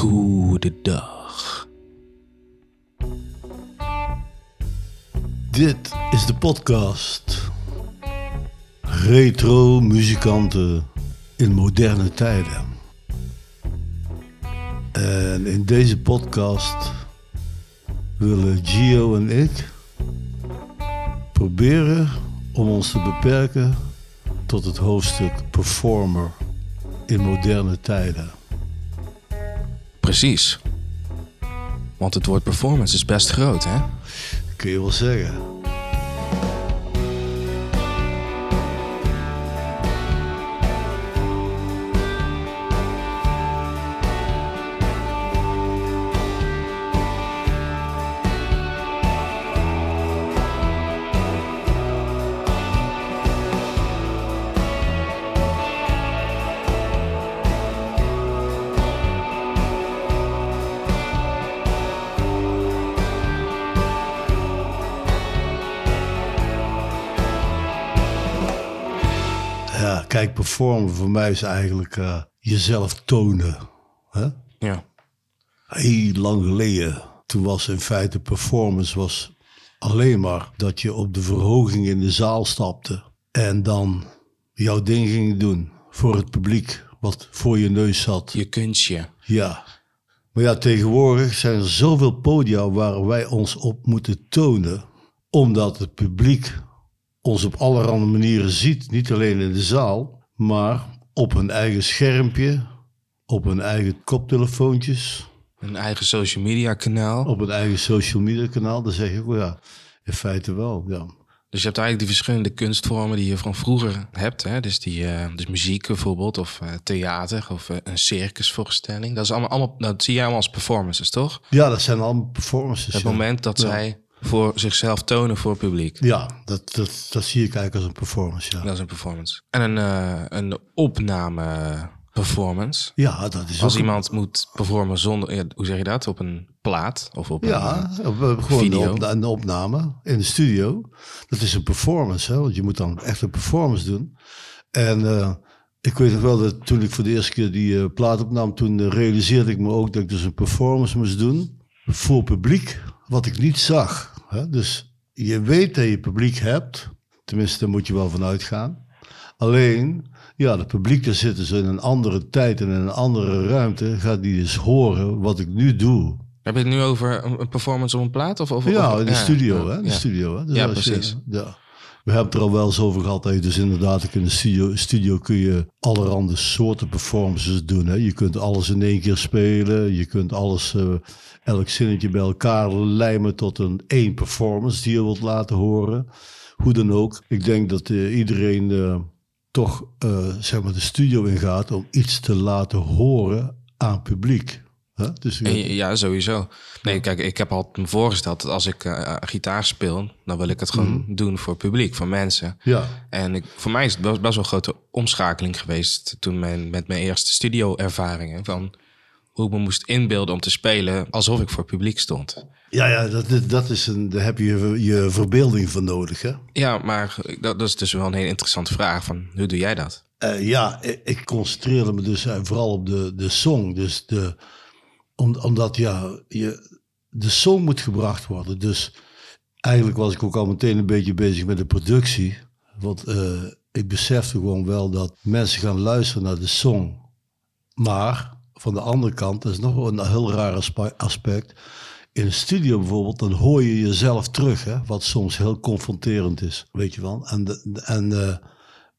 Goedendag. Dit is de podcast. Retro muzikanten in moderne tijden. En in deze podcast willen Gio en ik proberen om ons te beperken tot het hoofdstuk performer in moderne tijden. Precies. Want het woord performance is best groot, hè? Kun je wel zeggen. Performen voor mij is eigenlijk eh, jezelf tonen. Hè? Ja. Heel lang geleden, toen was in feite performance was alleen maar dat je op de verhoging in de zaal stapte en dan jouw ding ging doen voor het publiek wat voor je neus zat. Je kunstje. Ja. Maar ja, tegenwoordig zijn er zoveel podia waar wij ons op moeten tonen, omdat het publiek ons op allerhande manieren ziet. Niet alleen in de zaal, maar op hun eigen schermpje, op hun eigen koptelefoontjes, Een eigen social media kanaal. op hun eigen social media kanaal. Dan zeg ik, ja, in feite wel, ja. Dus je hebt eigenlijk die verschillende kunstvormen die je van vroeger hebt. Hè? Dus, die, eh, dus muziek bijvoorbeeld, of eh, theater, of eh, een circusvoorstelling. Dat, is allemaal, allemaal, dat zie jij allemaal als performances, toch? Ja, dat zijn allemaal performances. Het ja. moment dat Ja. zij voor zichzelf tonen voor het publiek. Ja, dat, dat, dat zie ik eigenlijk als een performance, ja. Dat is een performance. En een, eh, een opname performance. Ja, dat is Als iemand moet performen zonder, ja, hoe zeg je dat? Op een plaat of op Ja, een... op- op- gewoon video. Een, een opname in de studio. Dat is een performance, hè, want je moet dan echt een performance doen. En eh, ik weet nog wel dat toen ik voor de eerste keer die eh, plaat opnam, toen eh, realiseerde ik me ook dat ik dus een performance moest doen voor publiek, wat ik niet zag. Hè. Dus je weet dat je publiek hebt, tenminste daar moet je wel van uitgaan. Alleen, ja, het publiek, daar zitten ze in een andere tijd en in een andere ruimte, gaat die dus horen wat ik nu doe. Heb je het nu over een performance op een plaat? Of, of, Ja, in de studio, ja, hè? De ja. studio, hè? Dus Ja, je- precies. ja. We hebben het er al wel eens over gehad dat je dus inderdaad in de studio, studio kun je allerhande soorten performances doen. Hè? Je kunt alles in één keer spelen. Je kunt alles, eh, elk zinnetje bij elkaar lijmen tot een één performance die je wilt laten horen. Hoe dan ook. Ik denk dat eh, iedereen eh, toch eh, zeg maar de studio ingaat om iets te laten horen aan publiek. Dus En Ja, sowieso. Nee, kijk, ik heb altijd me voorgesteld dat als ik gitaar speel, dan wil ik het gewoon Mhm. doen voor publiek, voor mensen. ja, En ik, voor mij is het best, best wel een grote omschakeling geweest toen mijn, met mijn eerste studio-ervaringen. Van hoe ik me moest inbeelden om te spelen alsof ik voor publiek stond. Ja, ja dat, dat- is een, daar heb je je verbeelding voor nodig. Hè? Ja, maar dat, dat is dus wel een hele interessante vraag. Van, hoe doe jij dat? Eh, ja, ik, concentreerde me dus eh, vooral op de, de song. Dus de, om, omdat ja, je, de song moet gebracht worden. Dus eigenlijk was ik ook al meteen een beetje bezig met de productie. Want eh, ik besefte gewoon wel dat mensen gaan luisteren naar de song. Maar van de andere kant, dat is nog een heel raar aspe- aspect. In een studio bijvoorbeeld, dan hoor je jezelf terug, hè, wat soms heel confronterend is, weet je wel. En, en eh,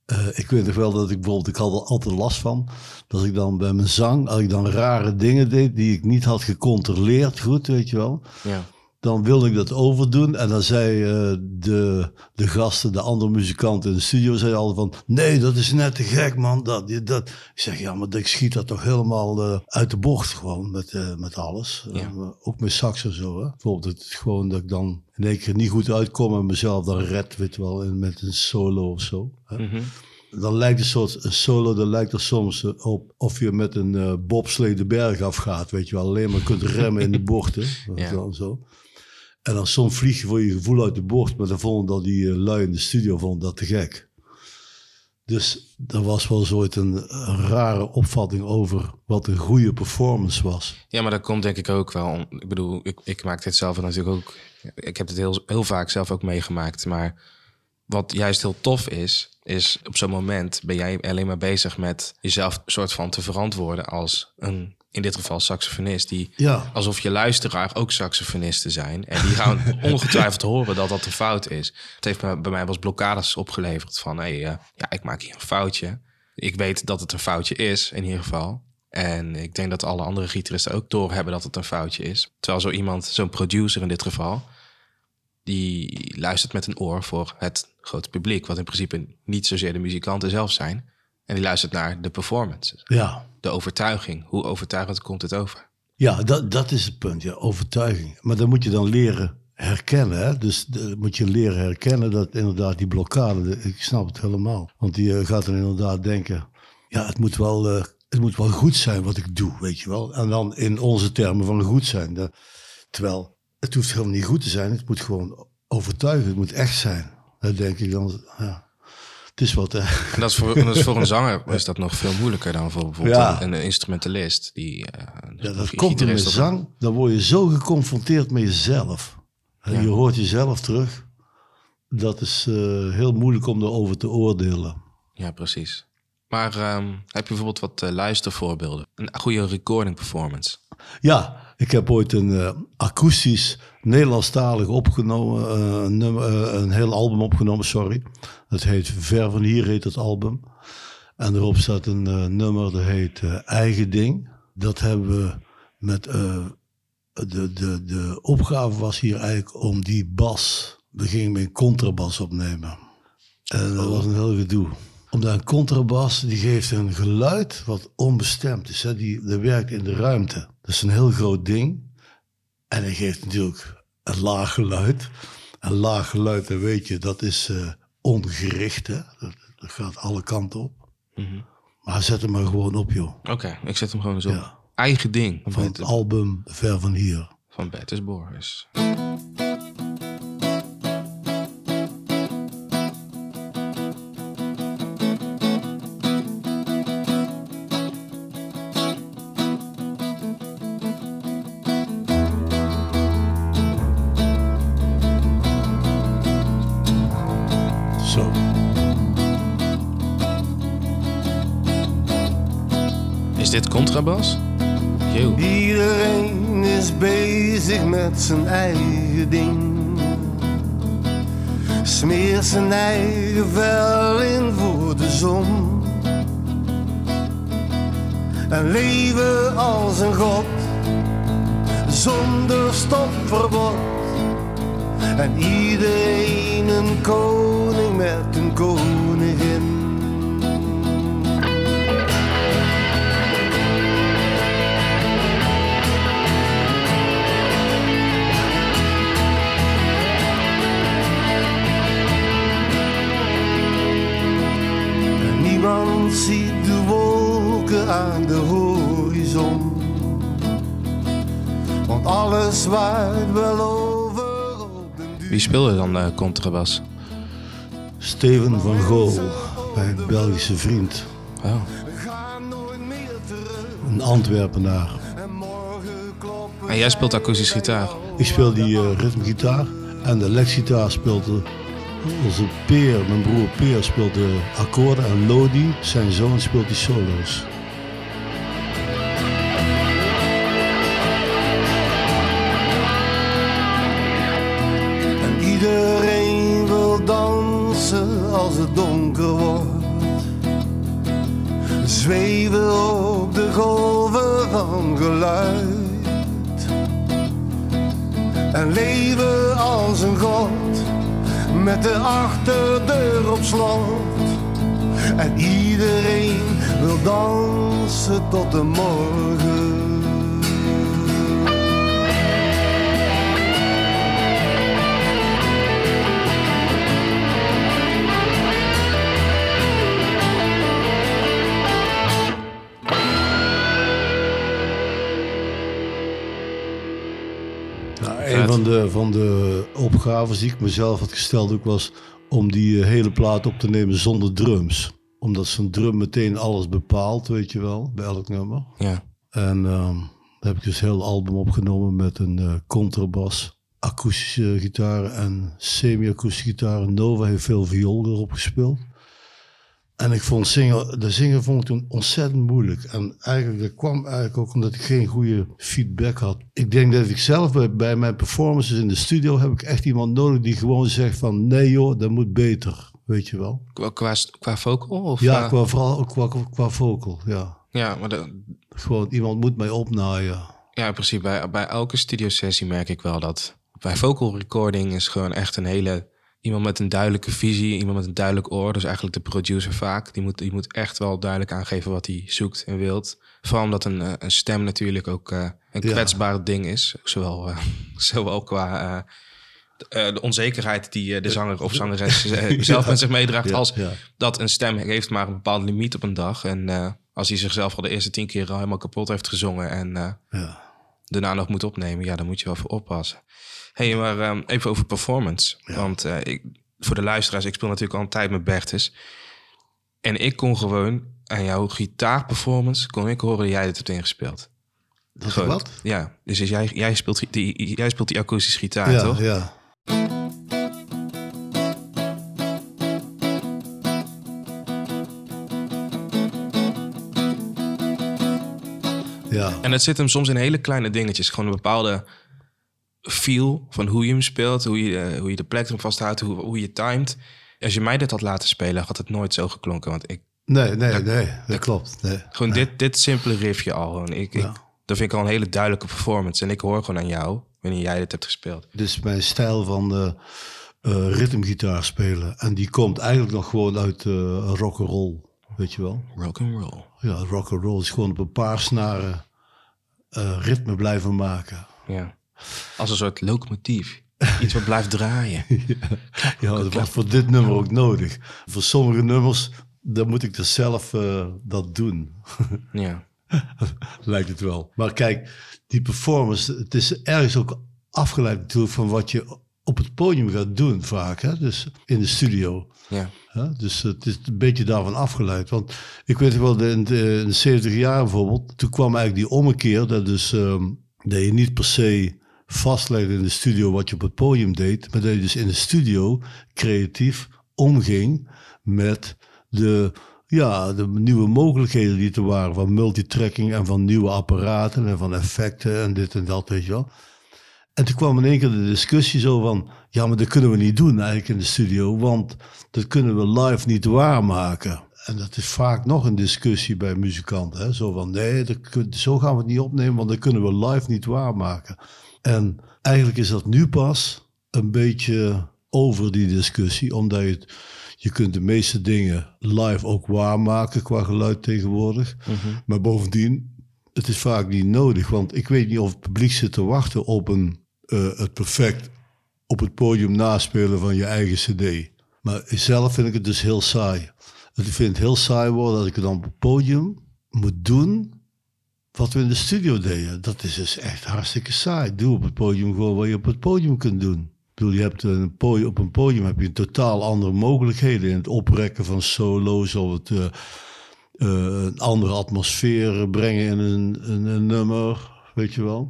eh, ik weet nog wel dat ik bijvoorbeeld, ik had er altijd last van, dat ik dan bij mijn zang, als ik dan rare dingen deed die ik niet had gecontroleerd, goed, weet je wel. Ja. Dan wilde ik dat overdoen en dan zei eh, de, de gasten, de andere muzikanten in de studio, zeiden altijd van, nee, dat is net te gek man, dat, dat. Ik zeg, ja, maar ik schiet dat toch helemaal eh, uit de bocht gewoon met, eh, met alles. Ja. Ook met sax en zo, hè. Bijvoorbeeld het, gewoon dat ik dan in één keer niet goed uitkom en mezelf dan red, weet je wel, in- met een solo of zo. Hè. Mhm. Dan lijkt een soort een solo, dan lijkt er soms op of je met een eh bobslee de berg afgaat, weet je wel. Alleen maar kunt remmen in de bochten. Ja. zo. En dan soms vlieg je voor je gevoel uit de bocht, maar dan vonden dat die eh, lui in de studio vonden dat te gek. Dus er was wel zoiets een, een rare opvatting over wat een goede performance was. Ja, maar dat komt denk ik ook wel. Ik bedoel, ik, ik maak dit zelf natuurlijk ook. Ik heb het heel, heel vaak zelf ook meegemaakt. Maar wat juist heel tof is, is op zo'n moment ben jij alleen maar bezig met jezelf soort van te verantwoorden als een, in dit geval saxofonist, die Ja. alsof je luisteraar ook saxofonisten zijn. En die gaan ongetwijfeld horen dat dat een fout is. Het heeft me, bij mij wel eens blokkades opgeleverd van, hé, hey, eh, ja, ik maak hier een foutje. Ik weet dat het een foutje is, in ieder geval. En ik denk dat alle andere gitaristen ook doorhebben dat het een foutje is. Terwijl zo iemand, zo'n producer in dit geval, die luistert met een oor voor het grote publiek, wat in principe niet zozeer de muzikanten zelf zijn. En die luistert naar de performance, Ja, de overtuiging. Hoe overtuigend komt het over? ja dat, dat is het punt, ja, overtuiging. Maar dan moet je dan leren herkennen. Hè? Dus de- moet je leren herkennen dat inderdaad die blokkade, de- ik snap het helemaal. Want die eh, gaat dan inderdaad denken, ja, het moet, wel, eh, het moet wel goed zijn wat ik doe, weet je wel. En dan in onze termen van goed zijn. De- terwijl het hoeft helemaal niet goed te zijn, het moet gewoon overtuigen, het moet echt zijn. Dat denk ik dan, ja. Het is wat, hè. En dat is voor, dat is voor een zanger is dat nog veel moeilijker dan voor bijvoorbeeld Ja. een, een instrumentalist. Die, eh, Ja, of dat komt in de zang. Dan word je zo geconfronteerd met jezelf. Ja. Je hoort jezelf terug. Dat is eh, heel moeilijk om erover te oordelen. Ja, precies. Maar ehm, heb je bijvoorbeeld wat eh, luistervoorbeelden? Een goede recording performance. Ja, ik heb ooit een eh, akoestisch Nederlandstalig opgenomen, eh, eh, een heel album opgenomen, sorry. Dat heet Ver van Hier heet het album. En erop staat een nummer dat heet Eigen Ding. Dat hebben we met, de, de, de opgave was hier eigenlijk om die bas, we gingen met een contrabas opnemen. En dat was een heel gedoe. Omdat een contrabas, die geeft een geluid wat onbestemd is. Hè? Die, die werkt in de ruimte. Dat is een heel groot ding. En hij geeft natuurlijk een laag geluid. Een laag geluid, dan weet je, dat is eh, ongericht. Hè? Dat, dat gaat alle kanten op. Mhm. Maar zet hem maar gewoon op, joh. Oké, ik zet hem gewoon eens op. Ja. Eigen ding Van van, het album Ver van Hier. van Bertus Boris. Zijn eigen ding. Smeert zijn eigen vel in voor de zon. En leven als een god, zonder stopverbod. En iedereen een koning met een koningin. Aan de horizon. Want alles waait wel over. Wie speelde dan eh, contrabas? Steven van Gool, bij een Belgische vriend. Oh. We gaan nooit meer terug. Een Antwerpenaar. En morgen kloppen En jij speelt akoestisch gitaar. Ik speel die eh, ritmegitaar. En de Lexgitaar speelt de, onze Peer, mijn broer Peer speelt de akkoorden. En Lodi, zijn zoon, speelt die solo's. Donker wordt. Zweven op de golven van geluid. En leven als een god met de achterdeur op slot. En iedereen wil dansen tot de morgen. Van de, van de opgaves die ik mezelf had gesteld ook was om die eh, hele plaat op te nemen zonder drums. Omdat zo'n drum meteen alles bepaalt, weet je wel, bij elk nummer. Ja. En ehm daar heb ik dus een heel album opgenomen met een eh, contrabas, akoestische gitaar en semi-akoestische gitaar. Nova heeft veel viool erop gespeeld. En ik vond zingen, de zingen vond ik toen ontzettend moeilijk. En eigenlijk, dat kwam eigenlijk ook omdat ik geen goede feedback had. Ik denk dat ik zelf bij, bij mijn performances in de studio heb ik echt iemand nodig die gewoon zegt van nee joh, dat moet beter. Weet je wel? Qua, qua, qua vocal? Of, Ja, eh, qua, vooral ook qua, qua vocal, ja. ja, maar Gewoon iemand moet mij opnaaien. ja, in principe bij, bij elke studiosessie merk ik wel dat... Bij vocal recording is gewoon echt een hele... Iemand met een duidelijke visie, iemand met een duidelijk oor. Dus eigenlijk de producer vaak. Die moet, die moet echt wel duidelijk aangeven wat hij zoekt en wilt. Vooral omdat een, eh, een stem natuurlijk ook eh, een Ja. kwetsbaar ding is. Zowel, eh, zowel qua... de- de onzekerheid die de zanger of zangeres zelf met zich meedraagt, Ja, als ja. dat een stem heeft maar een bepaalde limiet op een dag. En als hij zichzelf al de eerste tien keer al helemaal kapot heeft gezongen en Ja. Daarna nog moet opnemen, ja, dan moet je wel voor oppassen. hey, maar ehm, even over performance. Want eh, ik, voor de luisteraars, ik speel natuurlijk al een tijd met Bertus. En ik kon gewoon aan jouw gitaarperformance, kon ik horen dat jij dit hebt ingespeeld. Dat is wat? Ja, dus is jij, jij, speelt die, jij speelt die akoestische gitaar, Ja, toch? ja. Ja, En het zit hem soms in hele kleine dingetjes. Gewoon een bepaalde feel van hoe je hem speelt, hoe je, eh, hoe je de vasthoudt, hoe, hoe je timed. Als je mij dit had laten spelen, had het nooit zo geklonken. Want ik, nee, nee, nee, dat klopt. Nee. gewoon dit, dit simpele riffje al. Gewoon. Ik, ik, dat vind ik al een hele duidelijke performance. En ik hoor gewoon aan jou, wanneer jij dit hebt gespeeld. Is mijn stijl van eh eh, ritmegitaar spelen. En die komt eigenlijk nog gewoon uit eh rock and roll, weet je wel. Rock and roll. Ja, rock and roll is gewoon op een paar snaren eh, ritme blijven maken. Ja. Als een soort locomotief. Iets wat blijft draaien. Ja, dat was voor dit nummer ook nodig. Voor sommige nummers, dan moet ik dus zelf eh, dat doen. Ja. Lijkt het wel. Maar kijk, die performance, het is ergens ook afgeleid natuurlijk van wat je op het podium gaat doen vaak. Hè? Dus in de studio. Ja. Hè? Dus het is een beetje daarvan afgeleid. Want ik weet wel, in de, in de 70 jaar bijvoorbeeld, toen kwam eigenlijk die ommekeer dat, dus, ehm, dat je niet per se vastlegde in de studio wat je op het podium deed, maar dat je dus in de studio creatief omging met de, ja, de nieuwe mogelijkheden die er waren van multitracking en van nieuwe apparaten en van effecten en dit en dat, weet je wel. En toen kwam in één keer de discussie zo van, ja, maar dat kunnen we niet doen eigenlijk in de studio, want dat kunnen we live niet waarmaken. En dat is vaak nog een discussie bij muzikanten. Hè? Zo van, nee, dat zo gaan we het niet opnemen, want dat kunnen we live niet waarmaken. En eigenlijk is dat nu pas een beetje over die discussie, omdat je, het, je kunt de meeste dingen live ook waarmaken qua geluid tegenwoordig. Maar bovendien, het is vaak niet nodig, want ik weet niet of het publiek zit te wachten op een, eh, het perfect op het podium naspelen van je eigen cd. Maar zelf vind ik het dus heel saai. Ik vind het heel saai worden dat ik dan op het podium moet doen wat we in de studio deden. Dat is dus echt hartstikke saai. Doe op het podium gewoon wat je op het podium kunt doen. Ik bedoel, je hebt een op een podium heb je totaal andere mogelijkheden in het oprekken van solo's of het eh, eh, een andere atmosfeer brengen in een, nummer, weet je wel.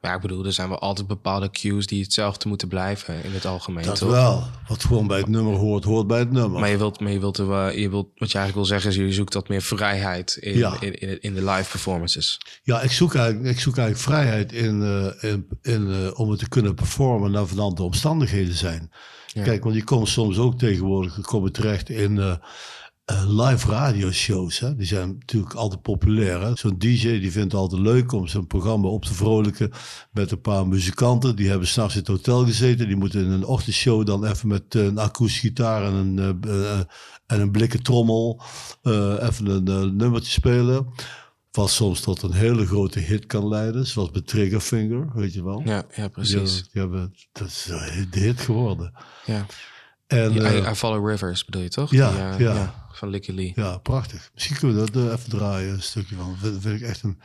Maar ik bedoel, er zijn wel altijd bepaalde cues die hetzelfde moeten blijven in het algemeen. Dat toch? wel. Wat gewoon bij het nummer hoort, hoort bij het nummer. Maar je wilt, maar je wilt, er je wilt, wat je eigenlijk wil zeggen is, je zoekt wat meer vrijheid in, Ja. in, in, in de live performances. Ja, ik zoek eigenlijk, ik zoek eigenlijk vrijheid in, eh, in, in, eh, om het te kunnen performen naar van de omstandigheden zijn. Ja. Kijk, want je komt soms ook tegenwoordig komt terecht in eh, live radioshows. Hè? Die zijn natuurlijk altijd populair. Zo'n DJ die vindt het altijd leuk om zijn programma op te vrolijken met een paar muzikanten. Die hebben s'nachts in het hotel gezeten. Die moeten in een ochtendshow dan even met eh, een akoestische gitaar en een, eh, eh, en een blikken trommel eh, even een eh, nummertje spelen. Wat soms tot een hele grote hit kan leiden. Zoals bij Triggerfinger, weet je wel. Ja, ja precies. die hebben, dat is de hit geworden. Ja. En, Die eh, I, I Follow Rivers bedoel je toch? Ja, Die, eh, ja. Van Licky Lee. ja, prachtig. Misschien kunnen we dat eh, even draaien, een stukje van. Vind, vind ik echt een...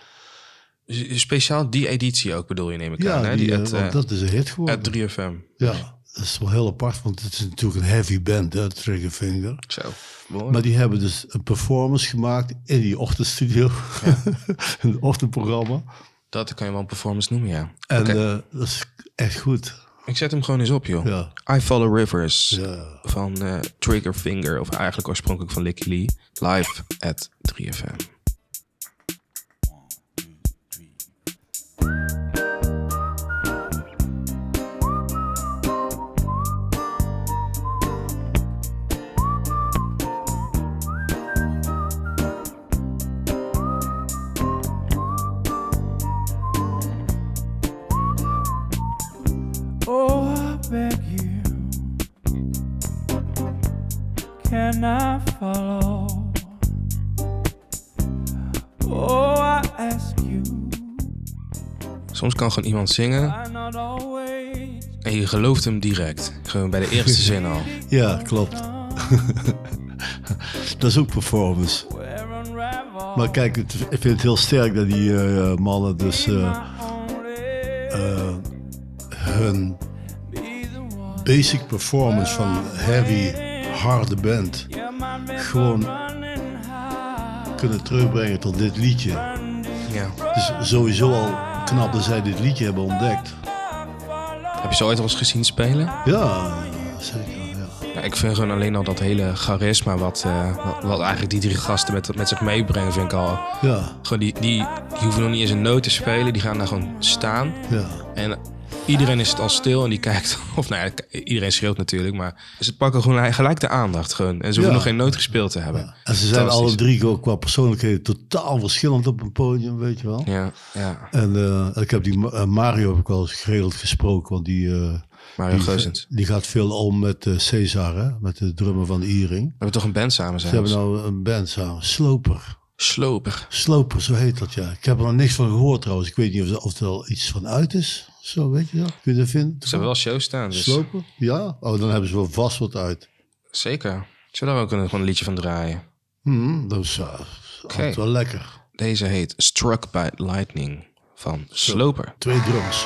Speciaal die editie ook bedoel je, neem ik Ja, aan. Hè? die, Die, eh, at, eh, dat is een hit geworden. at 3FM. Ja, dat is wel heel apart, want het is natuurlijk een heavy band, hè, Triggerfinger. Zo. Maar die hebben dus een performance gemaakt in die ochtendstudio. een ochtendprogramma. Dat kan je wel een performance noemen, ja. En eh, dat is echt goed. Ik zet hem gewoon eens op, joh. Ja. I Follow Rivers Ja. van eh, Triggerfinger, of eigenlijk oorspronkelijk van Licky Lee, live at 3FM. Soms kan gewoon iemand zingen en je gelooft hem direct. Gewoon bij de eerste zin al. Ja, klopt. dat is ook performance. Maar kijk, het- ik vind het heel sterk dat die eh, mannen dus eh, eh, hun basic performance van heavy, harde band gewoon kunnen terugbrengen tot dit liedje. Ja. Dus sowieso al knap dat zij dit liedje hebben ontdekt. Heb je ze ooit al eens gezien spelen? Ja, zeker. Ja. Ja, ik vind gewoon alleen al dat hele charisma wat, eh, wat, wat eigenlijk die drie gasten met, met zich meebrengen, vind ik al. Ja, Gewoon die, die, die hoeven nog niet eens een noot te spelen, die gaan daar gewoon staan. ja. En iedereen is het al stil en die kijkt, of nou ja, iedereen schreeuwt natuurlijk, maar ze pakken gewoon gelijk de aandacht gewoon. En ze hoeven Ja. nog geen noot gespeeld te hebben. En ze zijn alle drie ook qua persoonlijkheden totaal verschillend op een podium, weet je wel. Ja, ja. En eh, ik heb die eh, Mario heb ik wel eens geregeld gesproken, want die, eh, Mario die. We die gaat veel om met Cesar, hè? met de drummer van Iering. hebben toch een band samen Ze zijn. hebben nou een band samen, Sloper. Sloper. Sloper, zo heet dat ja. Ik heb er nog niks van gehoord trouwens. Ik weet niet of of er al iets van uit is. Zo, weet je dat? Kun je dat vinden? Ze hebben wel shows staan, dus Sloper? Ja? Oh, dan hebben ze wel vast wat uit. zeker. Zullen we een, gewoon een liedje van draaien? Hmm, dat is uh, altijd wel lekker. Deze heet Struck by Lightning van Sloper. Twee drums.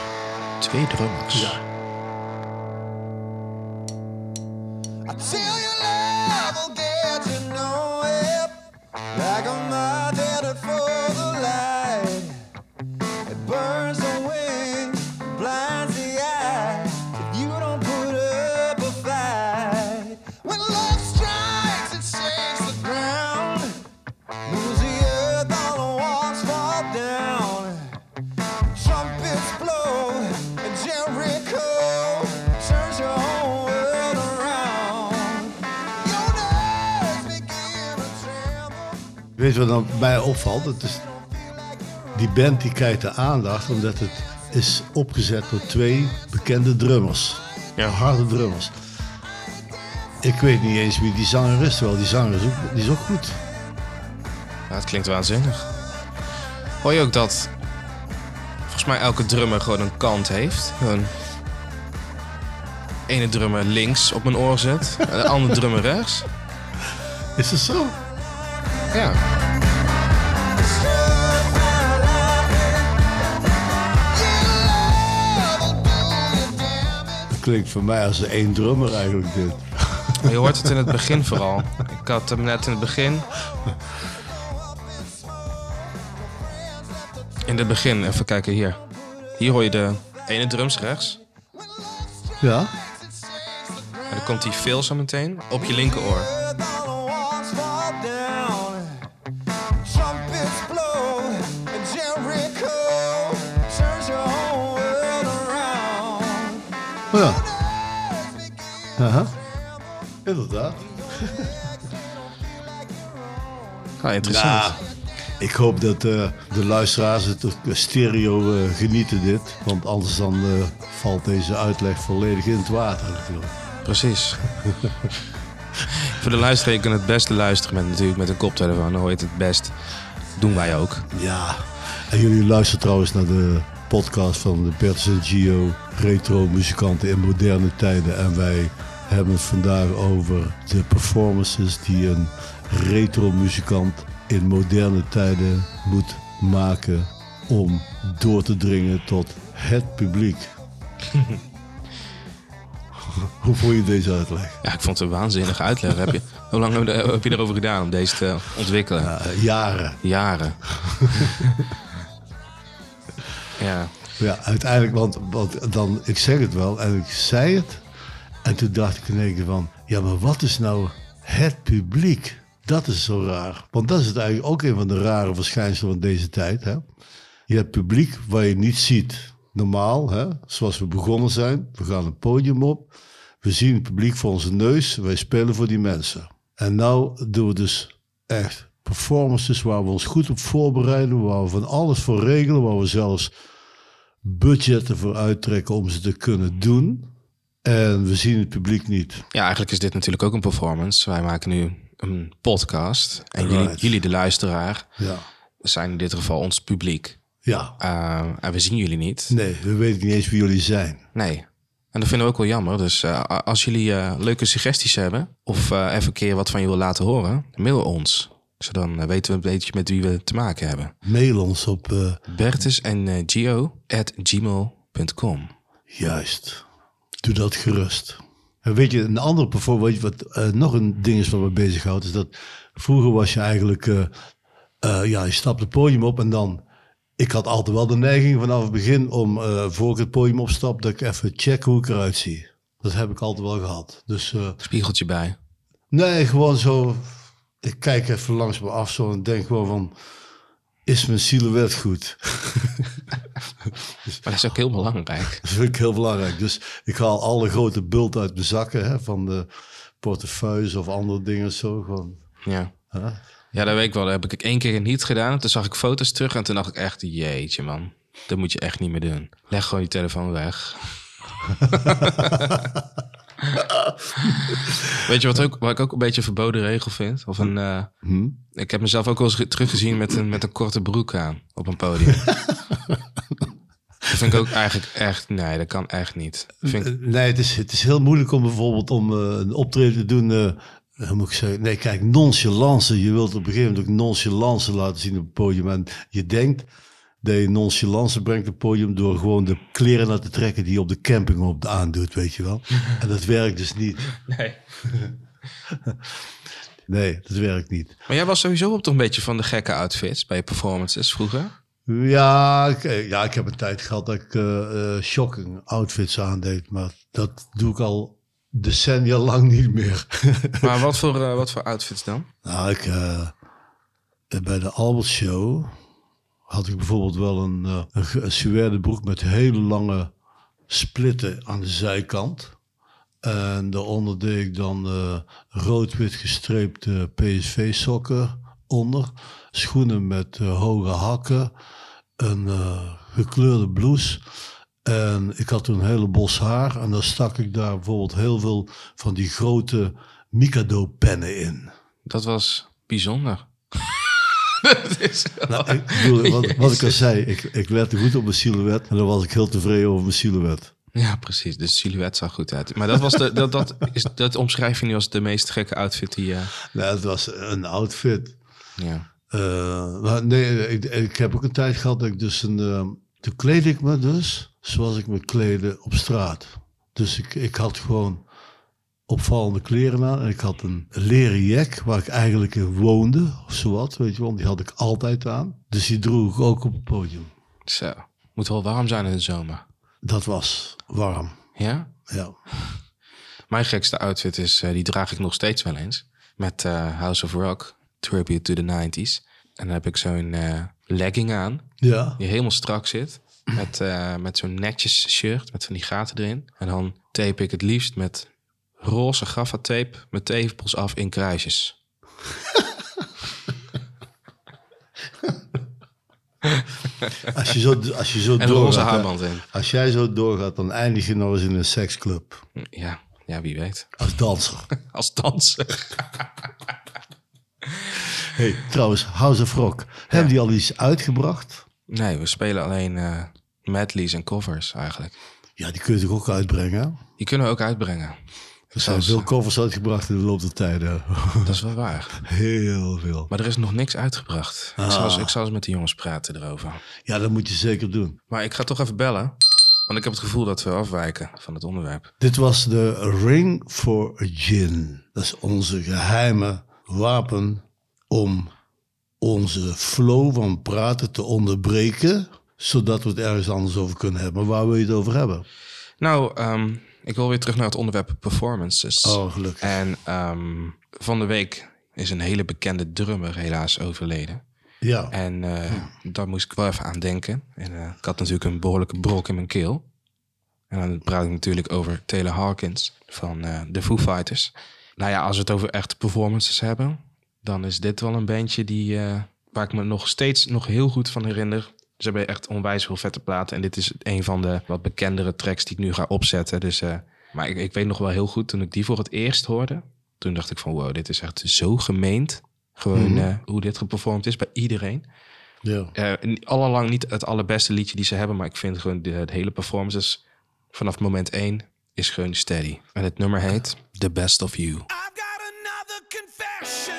Twee drummers. I Weet je wat dan mij opvalt? Het is, die band die krijgt de aandacht omdat het is opgezet door twee bekende drummers. Ja. Harde drummers. Ik weet niet eens wie die zanger is, terwijl die zanger is ook, die is ook goed. Ja, het klinkt waanzinnig. Hoor je ook dat volgens mij elke drummer gewoon een kant heeft? Gewoon ene drummer links op mijn oor zet, en de andere drummer rechts. Is dat zo? Ja, klinkt voor mij als één drummer eigenlijk dit. je hoort het in het begin vooral. Ik had hem net in het begin. In het begin, even kijken hier. Hier hoor je de ene drums rechts. Ja? En dan komt die veel zo meteen op je linkeroor. Inderdaad. Ah, interessant. Ja, ik hoop dat eh, de luisteraars het stereo eh, genieten dit. Want anders dan eh, valt deze uitleg volledig in het water natuurlijk. Precies. Voor de luisteraar, je kunt het beste luisteren met, natuurlijk met een koptelefoon. Dan hoor je het het best. Doen wij ook. Ja, en jullie luisteren trouwens naar de podcast van de Bertus en Gio, retro muzikanten in moderne tijden. En wij hebben het vandaag over de performances die een retro muzikant in moderne tijden moet maken om door te dringen tot het publiek. Hoe vond je deze uitleg? Ja, ik vond het een waanzinnige uitleg. heb je, hoe lang heb je, erover gedaan om deze te ontwikkelen? Eh, jaren. Jaren. ja, Ja, uiteindelijk, want, want dan, ik zeg het wel en ik zei het. En toen dacht ik in één keer van, ja, maar wat is nou het publiek? Dat is zo raar. Want dat is het eigenlijk ook een van de rare verschijnselen van deze tijd. Hè? Je hebt publiek waar je niet ziet. Normaal, hè? zoals we begonnen zijn. We gaan een podium op. We zien het publiek voor onze neus. Wij spelen voor die mensen. En nou doen we dus echt performances waar we ons goed op voorbereiden. Waar we van alles voor regelen. Waar we zelfs budgetten voor uittrekken om ze te kunnen doen. En we zien het publiek niet. ja, eigenlijk is dit natuurlijk ook een performance. Wij maken nu een podcast. En jullie, Right. jullie, de luisteraar, Ja. zijn in dit geval ons publiek. Ja. Eh, en we zien jullie niet. Nee, we weten niet eens wie jullie zijn. Nee. En dat vinden we ook wel jammer. Dus eh, als jullie eh, leuke suggesties hebben... of even een keer wat van je wil laten horen... mail ons. Zodan weten we een beetje met wie we te maken hebben. Mail ons op eh, Bertus en Gio at gmail.com. juist. Doe dat gerust. En weet je, een andere performance, wat eh, nog een ding is wat me bezighoudt, is dat vroeger was je eigenlijk, eh, eh, ja, je stapt het podium op en dan, ik had altijd wel de neiging vanaf het begin om, voor ik het podium opstap, dat ik even check hoe ik eruit zie. Dat heb ik altijd wel gehad. Dus Spiegeltje bij. Nee, gewoon zo. Ik kijk even langs me af zo en denk gewoon van... Is mijn silhouet goed? Maar dat is ook heel belangrijk. Dat vind ik heel belangrijk. Dus ik haal alle grote bult uit mijn zakken. Hè, van de portefeuilles of andere dingen zo. Gewoon, Ja. Ja, dat weet ik wel. Dat heb ik één keer niet gedaan. Toen zag ik foto's terug en toen dacht ik echt... Jeetje man, dat moet je echt niet meer doen. Leg gewoon je telefoon weg. Weet je wat, ook, wat ik ook een beetje een verboden regel vind? Of een, eh, Hm? Ik heb mezelf ook wel eens ge- teruggezien met een, met een korte broek aan op een podium. dat vind ik ook eigenlijk echt... Nee, dat kan echt niet. Vind ik, Nee, het is, het is heel moeilijk om bijvoorbeeld om eh, een optreden te doen. eh, hoe moet ik zeggen? Nee, kijk, nonchalance. Je wilt op een gegeven moment ook nonchalance laten zien op het podium. En je denkt dat je nonchalance brengt op het podium door gewoon de kleren naar te trekken die je op de camping op aandoet, weet je wel. En dat werkt dus niet. nee. Nee, dat werkt niet. Maar jij was sowieso op toch een beetje van de gekke outfits bij je performances vroeger? Ja, ik, eh, ja, ik heb een tijd gehad dat ik eh, eh, shocking outfits aandeed. Maar dat doe ik al decennia lang niet meer. Maar wat voor, wat voor outfits dan? Nou, ik, eh, bij de Albert Show had ik bijvoorbeeld wel een, eh, ge- een suède broek met hele lange splitten aan de zijkant. En daaronder deed ik dan eh, rood-wit gestreepte PSV-sokken onder. Schoenen met eh, hoge hakken. Een eh, gekleurde blouse. En ik had toen een hele bos haar. En dan stak ik daar bijvoorbeeld heel veel van die grote Mikado-pennen in. Dat was bijzonder. Nou, ik bedoel, wat, wat ik al zei, ik, ik lette goed op mijn silhouet. En dan was ik heel tevreden over mijn silhouet. Ja, precies. Dus silhouet zag goed uit. Maar dat, was de, dat, dat, is, dat omschrijf je nu als de meest gekke outfit die je... Nou, het was een outfit. ja. Eh, maar nee, ik, ik heb ook een tijd gehad dat ik dus een... eh, toen kleed ik me dus zoals ik me kleedde op straat. Dus ik, ik had gewoon opvallende kleren aan. En ik had een leren jack waar ik eigenlijk in woonde. Of zowat, weet je wel. Die had ik altijd aan. Dus die droeg ik ook op het podium. Zo. Moet wel warm zijn in de zomer. Dat was warm, Ja? ja. Mijn gekste outfit is, eh, die draag ik nog steeds wel eens. Met eh, House of Rock, Tribute to the 90s. En dan heb ik zo'n eh, legging aan, Ja, die helemaal strak zit. Met, met zo'n netjes shirt, met van die gaten erin. En dan tape ik het liefst met roze gaffatape, met tepels af in kruisjes. als je zo, als je zo En een roze doorgaat, haarband in. Als jij zo doorgaat, dan eindig je nog eens in een seksclub. Ja, ja, wie weet. Als danser. Als danser. hey, trouwens, House of Rock. Hebben die al iets uitgebracht? Nee, we spelen alleen eh medleys en covers eigenlijk. Ja, die kun je toch ook uitbrengen? Die kunnen we ook uitbrengen. Er zijn veel covers uitgebracht in de loop der tijden. Dat is wel waar. Heel veel. Maar er is nog niks uitgebracht. Ik, zal eens, ik zal eens met de jongens praten erover. Ja, dat moet je zeker doen. Maar ik ga toch even bellen. Want ik heb het gevoel dat we afwijken van het onderwerp. Dit was de Ring for Gin. Dat is onze geheime wapen om onze flow van praten te onderbreken, zodat we het ergens anders over kunnen hebben. Maar waar wil je het over hebben? Nou, ehm, ik wil weer terug naar het onderwerp performances. Oh, gelukkig. En ehm, van de week is een hele bekende drummer helaas overleden. Ja, En eh, daar moest ik wel even aan denken. En eh, ik had natuurlijk een behoorlijke brok in mijn keel. En dan praat ik natuurlijk over Taylor Hawkins van eh, de Foo Fighters. Nou ja, als we het over echte performances hebben, dan is dit wel een bandje die, eh, waar ik me nog steeds nog heel goed van herinner. Ze hebben echt onwijs veel vette platen. En dit is een van de wat bekendere tracks die ik nu ga opzetten. Dus, eh, maar ik, ik weet nog wel heel goed, toen ik die voor het eerst hoorde, toen dacht ik van wow, dit is echt zo gemeend. Gewoon eh, hoe dit geperformd is bij iedereen. ja. Eh, niet- allang niet het allerbeste liedje die ze hebben, maar ik vind gewoon de, de hele performances vanaf moment 1 is gewoon steady. En het nummer heet The Best of You. I've got another confession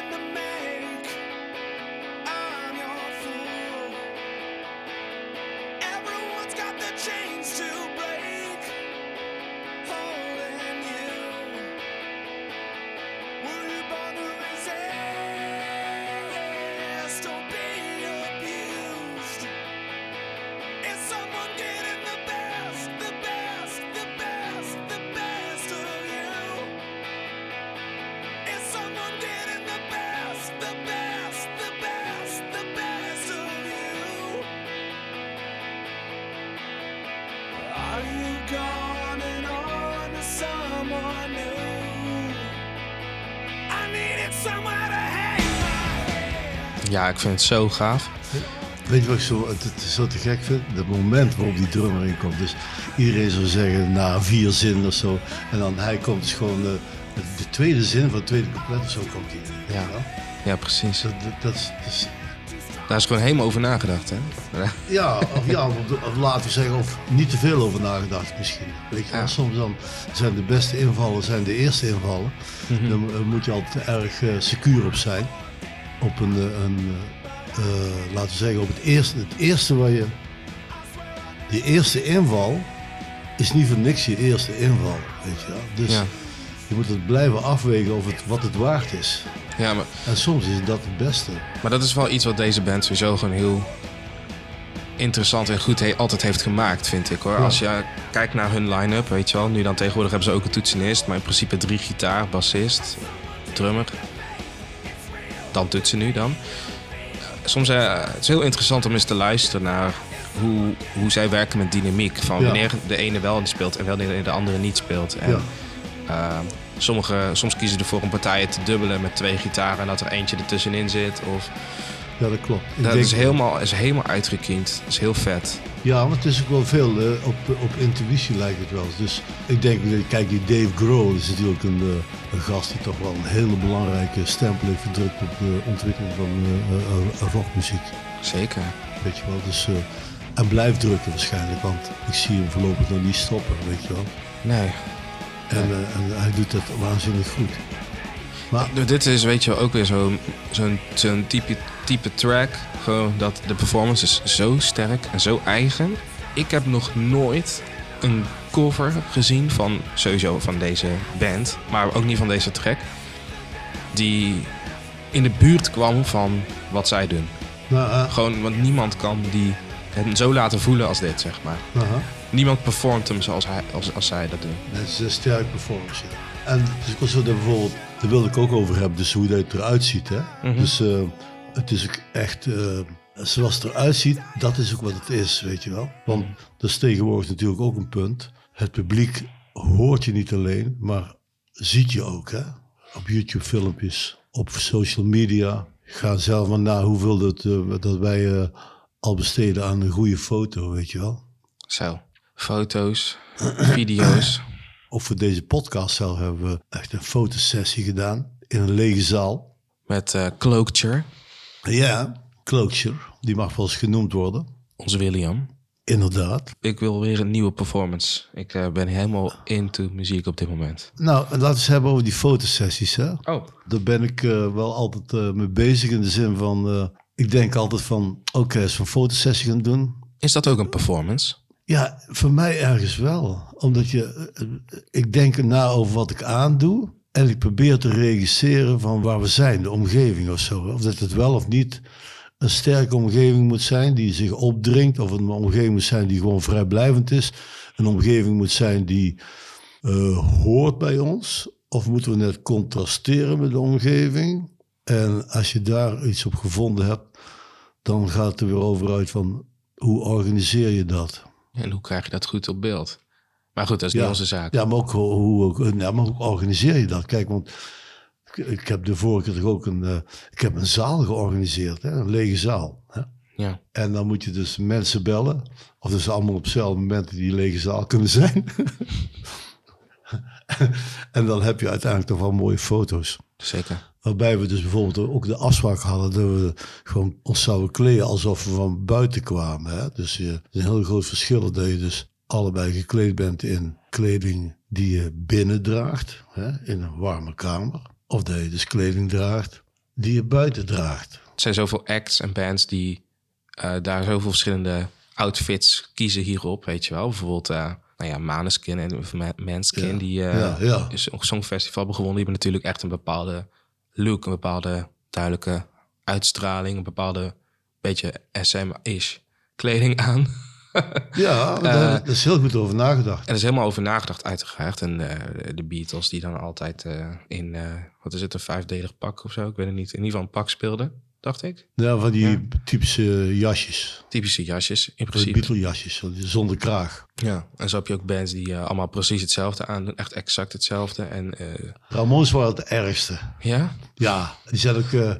Ja, ik vind het zo gaaf. Weet je wat ik zo, het, het zo te gek vind? Het moment waarop die drummer in komt. Dus iedereen zou zeggen na vier zinnen of zo. En dan hij komt dus gewoon eh, de tweede zin van het tweede couplet of zo komt hij. Ja. Ja, precies. Dat, dat, dat is, dat is- Daar is gewoon helemaal over nagedacht, hè? ja, of, ja of, of laten we zeggen, of niet te veel over nagedacht misschien. Weet je, wel. Ja. soms dan zijn de beste invallen zijn de eerste invallen. Mhm. Dan eh, moet je altijd erg eh, secuur op zijn. Op een, een eh, eh, laten we zeggen, op het eerste, het eerste waar je, die eerste inval is niet voor niks je eerste inval, weet je wel. Dus Ja. je moet het blijven afwegen of het, wat het waard is. Ja, maar, En soms is dat het beste. maar dat is wel iets wat deze band sowieso gewoon heel interessant en goed he- altijd heeft gemaakt, vind ik hoor. Als je kijkt naar hun line-up, weet je wel. Nu dan tegenwoordig hebben ze ook een toetsenist, maar in principe drie gitaar, bassist, drummer. Dan toetsen nu dan. Soms eh, het is heel interessant om eens te luisteren naar hoe, hoe zij werken met dynamiek. Van wanneer de ene wel speelt en wanneer de andere niet speelt. En, eh, sommige, soms kiezen ze ervoor om partijen te dubbelen met twee gitaren en dat er eentje ertussenin zit. Of, Ja, dat klopt. Ik dat denk- is helemaal, is helemaal uitgekiend. Dat is heel vet. Ja, maar het is ook wel veel op, op intuïtie lijkt het wel. Dus ik denk, kijk, die Dave Grohl is natuurlijk een, eh, een gast die toch wel een hele belangrijke stempel heeft gedrukt op de ontwikkeling van eh, eh, rockmuziek. Zeker. Weet je wel, dus, en blijft drukken waarschijnlijk, want ik zie hem voorlopig nog niet stoppen, weet je wel. Nee. En, en hij doet dat waanzinnig goed. Maar Nou, Dit is weet je wel ook weer zo'n zo'n zo'n type, type track. Gewoon dat de performance is zo sterk en zo eigen. Ik heb nog nooit een cover gezien van sowieso van deze band, maar ook niet van deze track, die in de buurt kwam van wat zij doen. nou, eh, Gewoon, want niemand kan die het zo laten voelen als dit, zeg maar. aha. Niemand performt hem zoals, hij, als, als zij dat doen. Dat is een sterk performance. ja. En dus ik was daar bijvoorbeeld, daar wilde ik ook over hebben, dus hoe dat eruit ziet. Hè? Dus eh, het is ook echt, eh, zoals het eruit ziet, dat is ook wat het is, weet je wel. Want dat is tegenwoordig natuurlijk ook een punt. Het publiek hoort je niet alleen, maar ziet je ook. Hè? Op YouTube filmpjes, op social media. Ga zelf maar na hoeveel dat, eh, dat wij eh, al besteden aan een goede foto, weet je wel. Zo. Foto's, video's. Of voor deze podcast zelf hebben we echt een fotosessie gedaan in een lege zaal. Met Cloakture, Ja, Cloakture, die mag wel eens genoemd worden. onze William. Inderdaad. Ik wil weer een nieuwe performance. Ik eh, ben helemaal into muziek op dit moment. Nou, en laten we het hebben over die fotosessies. Hè? Oh. Daar ben ik eh, wel altijd eh, mee bezig in de zin van... ik denk altijd van, oké, als we een fotosessie gaan doen... Is dat ook een performance? Ja, voor mij ergens wel. Omdat je, ik denk na over wat ik aandoe. En ik probeer te regisseren van waar we zijn, de omgeving of zo. Of dat het wel of niet een sterke omgeving moet zijn die zich opdringt. Of een omgeving moet zijn die gewoon vrijblijvend is. Een omgeving moet zijn die eh, hoort bij ons. Of moeten we net contrasteren met de omgeving? En als je daar iets op gevonden hebt, dan gaat het er weer over uit van hoe organiseer je dat? En hoe krijg je dat goed op beeld? Maar goed, dat is niet onze zaak. Ja, maar ook hoe, ja, maar hoe organiseer je dat? Kijk, want ik, heb de vorige keer ook een, eh, ik heb een zaal georganiseerd, hè, een lege zaal. Hè? Ja. En dan moet je dus mensen bellen, of dus allemaal op hetzelfde moment in die lege zaal kunnen zijn. en dan heb je uiteindelijk toch wel mooie foto's. Zeker. Waarbij we dus bijvoorbeeld ook de afspraak hadden dat we gewoon ons zouden kleden alsof we van buiten kwamen. Hè? Dus je, een heel groot verschil dat je dus allebei gekleed bent in kleding die je binnen draagt, hè? in een warme kamer. Of dat je dus kleding draagt die je buiten draagt. Er zijn zoveel acts en bands die eh, daar zoveel verschillende outfits kiezen hierop, weet je wel. Bijvoorbeeld, eh nou ja, Maneskin en Manskin, Ja. die eh Ja, ja. is een songfestival hebben gewonnen. Die hebben natuurlijk echt een bepaalde look, een bepaalde duidelijke uitstraling, een bepaalde beetje SM-ish kleding aan. Ja, Eh, daar, daar is heel goed over nagedacht. En er is helemaal over nagedacht, uiteraard. En eh, de Beatles die dan altijd eh, in, wat is het, een vijfdelig pak of zo? Ik weet het niet. In ieder geval een pak speelden, dacht ik. Ja, van die typische jasjes. Typische jasjes, in principe. Beatle jasjes, zonder kraag. Ja, en zo heb je ook bands die allemaal precies hetzelfde aandoen. Echt exact hetzelfde. En eh, Ramones waren het ergste. ja, Ja, die zijn ook,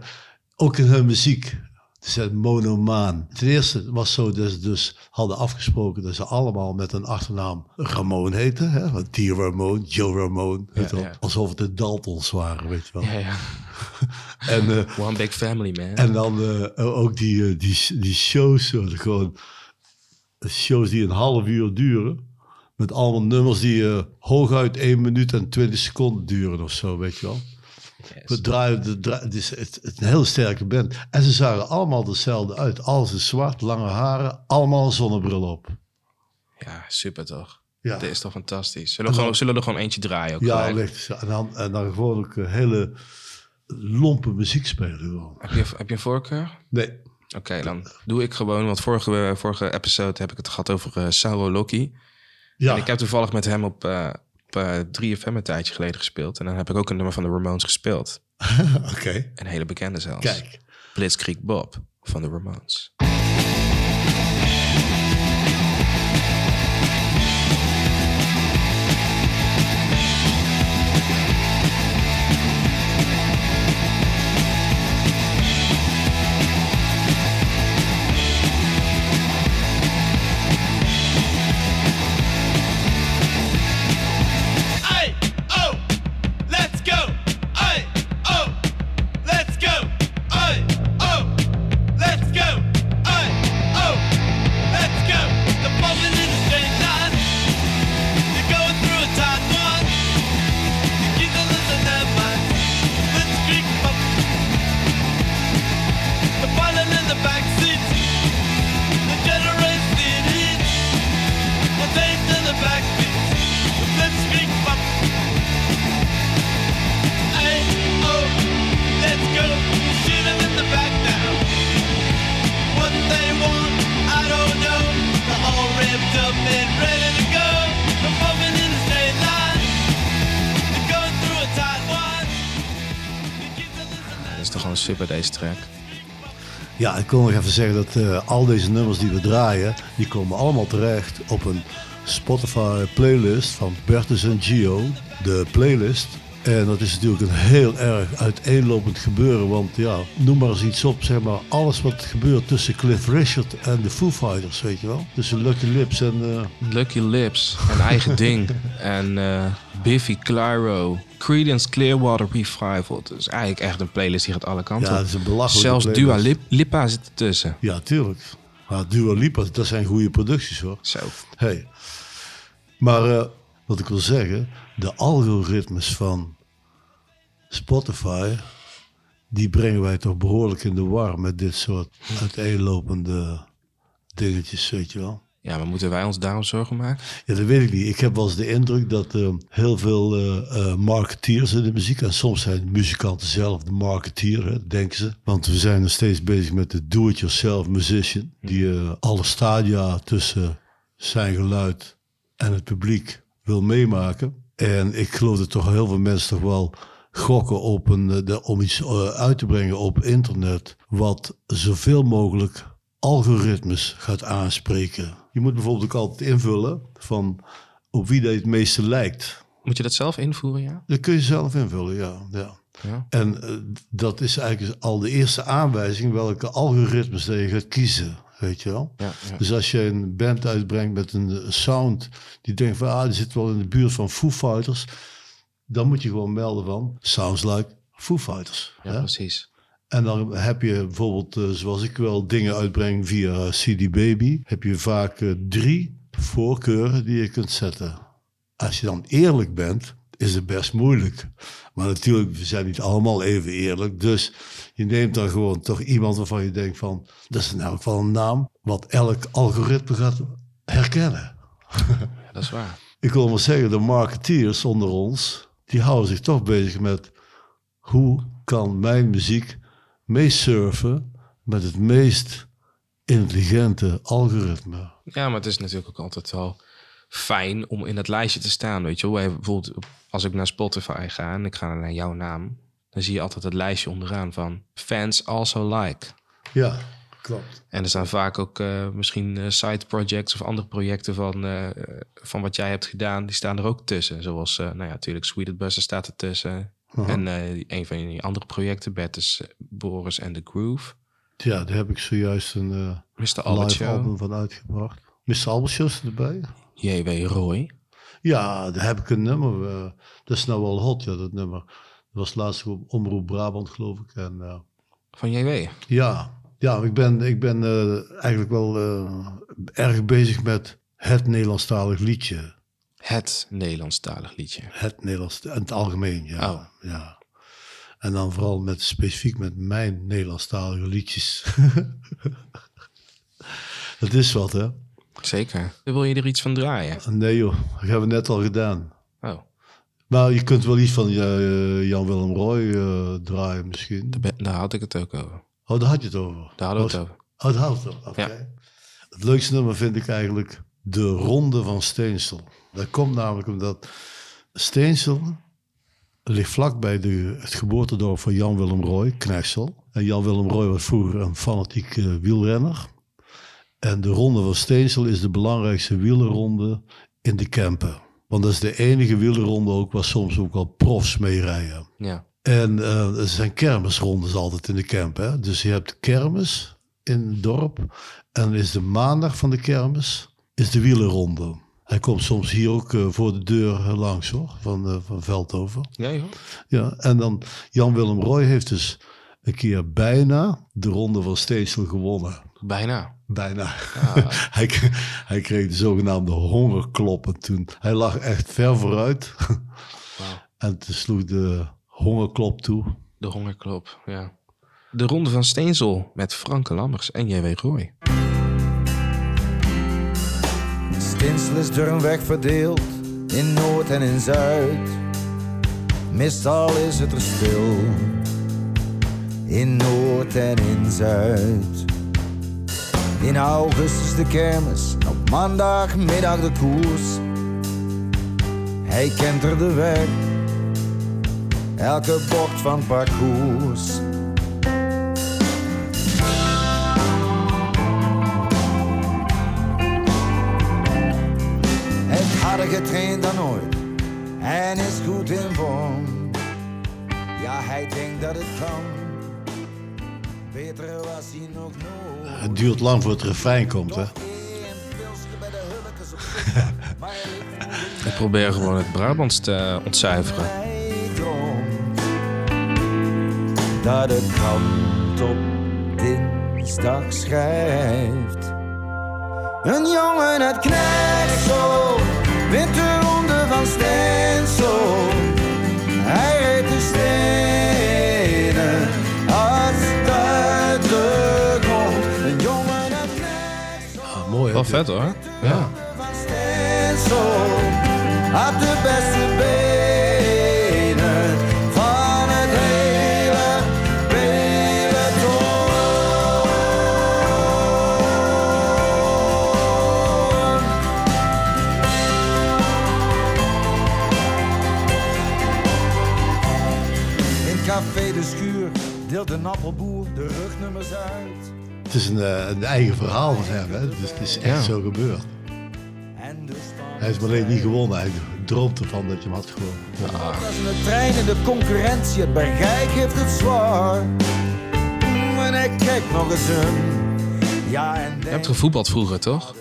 ook in hun muziek. Ze zijn monomaan. Ten eerste was zo dat ze dus hadden afgesproken dat ze allemaal met een achternaam Ramon heten. Hè? Want T. Ramon, Joe Ramon. weet ja. Alsof het de Daltons waren, weet je wel. ja, ja. En, eh, One big family, man. en dan eh, ook die, eh, die, die shows, gewoon shows die een half uur duren. Met allemaal nummers die hooguit 1 minuut en 20 seconden duren of zo, weet je wel. We het, is, het, het een heel sterke band. En ze zagen allemaal hetzelfde uit. Alles is zwart, lange haren, allemaal zonnebril op. Ja, super toch? Ja. Dat is toch fantastisch. Zullen we, gewoon, zullen we er gewoon eentje draaien ook Ja, licht. En dan, en dan gewoon ook een hele lompe muziek spelen. Gewoon. Heb je, heb je een voorkeur? Nee. Oké, dan doe ik gewoon, want vorige, vorige episode heb ik het gehad over eh Sauro Loki. Ja, En ik heb toevallig met hem op, eh op eh, 3FM een tijdje geleden gespeeld. En dan heb ik ook een nummer van de Ramones gespeeld. oké. Een hele bekende zelfs. Kijk. Blitzkrieg Bob van de Ramones. Gewoon super deze track. Ja, ik wil nog even zeggen dat eh, al deze nummers die we draaien, die komen allemaal terecht op een Spotify playlist van Bertus en Gio, de playlist. En dat is natuurlijk een heel erg uiteenlopend gebeuren, want ja, noem maar eens iets op, zeg maar, alles wat gebeurt tussen Cliff Richard en de Foo Fighters, weet je wel. Tussen Lucky Lips en... eh, Lucky Lips, een eigen ding. En eh, Biffy Clyro, Creedence Clearwater Revival. Het is eigenlijk echt een playlist die gaat alle kanten Ja, het is een belachelijke Zelfs playlist. Dua Lip- Lipa zit ertussen. ja, tuurlijk. Maar Dua Lipa, dat zijn goede producties hoor. Zo. Hey. Maar eh, wat ik wil zeggen, de algoritmes van Spotify, die brengen wij toch behoorlijk in de war met dit soort uiteenlopende dingetjes, weet je wel. Ja, maar moeten wij ons daarom zorgen maken? Ja, dat weet ik niet. Ik heb wel eens de indruk dat eh, heel veel eh, marketeers in de muziek, en soms zijn muzikanten zelf de marketeer, hè, denken ze. Want we zijn nog steeds bezig met de do-it-yourself musician, die alle stadia tussen zijn geluid en het publiek wil meemaken. En ik geloof dat toch heel veel mensen toch wel gokken op een, eh, de, om iets eh, uit te brengen op internet, wat zoveel mogelijk algoritmes gaat aanspreken. Je moet bijvoorbeeld ook altijd invullen van op wie dat het meeste lijkt. Moet je dat zelf invoeren, ja? Dat kun je zelf invullen, ja. ja. Ja. En eh, dat is eigenlijk al de eerste aanwijzing welke algoritmes dat je gaat kiezen. Weet je wel? Ja, ja. Dus als je een band uitbrengt met een sound die denkt van ah, die zit wel in de buurt van Foo Fighters, dan moet je gewoon melden van sounds like Foo Fighters. ja, hè? precies. En dan heb je bijvoorbeeld, eh, zoals ik wel dingen uitbreng via CD Baby, heb je vaak eh, drie voorkeuren die je kunt zetten. Als je dan eerlijk bent, is het best moeilijk. Maar natuurlijk, we zijn niet allemaal even eerlijk. Dus je neemt dan gewoon toch iemand waarvan je denkt van, dat is in elk geval een naam wat elk algoritme gaat herkennen. Ja, dat is waar. Ik wil maar zeggen, de marketeers onder ons, die houden zich toch bezig met hoe kan mijn muziek meesurfen met het meest intelligente algoritme. Ja, maar het is natuurlijk ook altijd wel fijn om in dat lijstje te staan. Weet je wel, bijvoorbeeld als ik naar Spotify ga en ik ga naar jouw naam, dan zie je altijd het lijstje onderaan van fans also like. Ja, klopt. En er staan vaak ook eh, misschien eh, side projects of andere projecten van, eh, van wat jij hebt gedaan, die staan er ook tussen. Zoals, nou ja, natuurlijk Sweeted Buster staat er tussen. En een van die andere projecten, Bertus, Boris en The Groove. Ja, daar heb ik zojuist een live Show. album van uitgebracht. Mr. Albert Show is erbij. J.W. Roy. Ja, daar heb ik een nummer. eh, dat is nou wel hot, ja, dat nummer. Dat was laatst op Omroep Brabant, geloof ik. En eh, Van J.W. Ja, ja ik ben, ik ben eh, eigenlijk wel erg bezig met het Nederlandstalig liedje. Het Nederlandstalig liedje. Het Nederlands, in het algemeen, ja. Oh. ja. En dan vooral met, specifiek met mijn Nederlandstalige liedjes. dat is wat, hè? Zeker. Wil je er iets van draaien? Nee joh, dat hebben we net al gedaan. Oh, Maar je kunt wel iets van eh, Jan-Willem Roy eh, draaien misschien. daar, ben- daar had ik het ook over. Oh, daar had je het over. Daar hadden we het over. Oh, daar had je het over. Oké. Ja. Het leukste nummer vind ik eigenlijk De Ronde van Steensel. Dat komt namelijk omdat Steensel ligt vlakbij de, het geboortedorp van Jan-Willem Roy, Knechtsel. En Jan-Willem Roy was vroeger een fanatiek eh, wielrenner. En de Ronde van Steensel is de belangrijkste wielerronde in de Kempen. Want dat is de enige wielerronde ook waar soms ook al profs mee rijden. Ja. En eh, er zijn kermisrondes altijd in de camp. Hè? Dus je hebt kermis in het dorp. En is de maandag van de kermis is de wielerronde. Hij komt soms hier ook eh, voor de deur langs hoor, van, eh, van Veldhoven. Ja, joh. Ja, en dan Jan-Willem Roy heeft dus een keer bijna de ronde van Steensel gewonnen. Bijna. Bijna. hij, kreeg de zogenaamde hongerkloppen toen. Hij lag echt ver vooruit. en toen sloeg de hongerklop toe. De hongerklop, ja. De Ronde van Steensel met Franke Lammers en J.W. Roy. Stinsel is door een weg verdeeld in Noord en in Zuid. Meestal is het er stil in Noord en in Zuid. In augustus de kermis, op maandagmiddag de koers. Hij kent er de weg, elke bocht van het parcours. Heeft harder getraind dan ooit en is goed in vorm. Ja, hij denkt dat het kan. Beter was hij nog nooit. Het duurt lang voor het refrein komt, hè? Ik probeer gewoon het Brabants te ontcijferen. Dat de krant op dinsdag schrijft. Een jongen uit Knechtsel wint de ronde van Steensel. Hij reed de stenen wel vet hoor. Ja. van Het is een, eh, een eigen verhaal van hem, hè? dus het is echt Ja. zo gebeurd. Hij is maar alleen niet gewonnen, hij droomt ervan dat je hem had gewonnen. Dat is een trein in de concurrentie, het Bergijk heeft het zwaar. En hij kijkt nog eens een. Ja, en Je hebt gevoetbald vroeger, toch?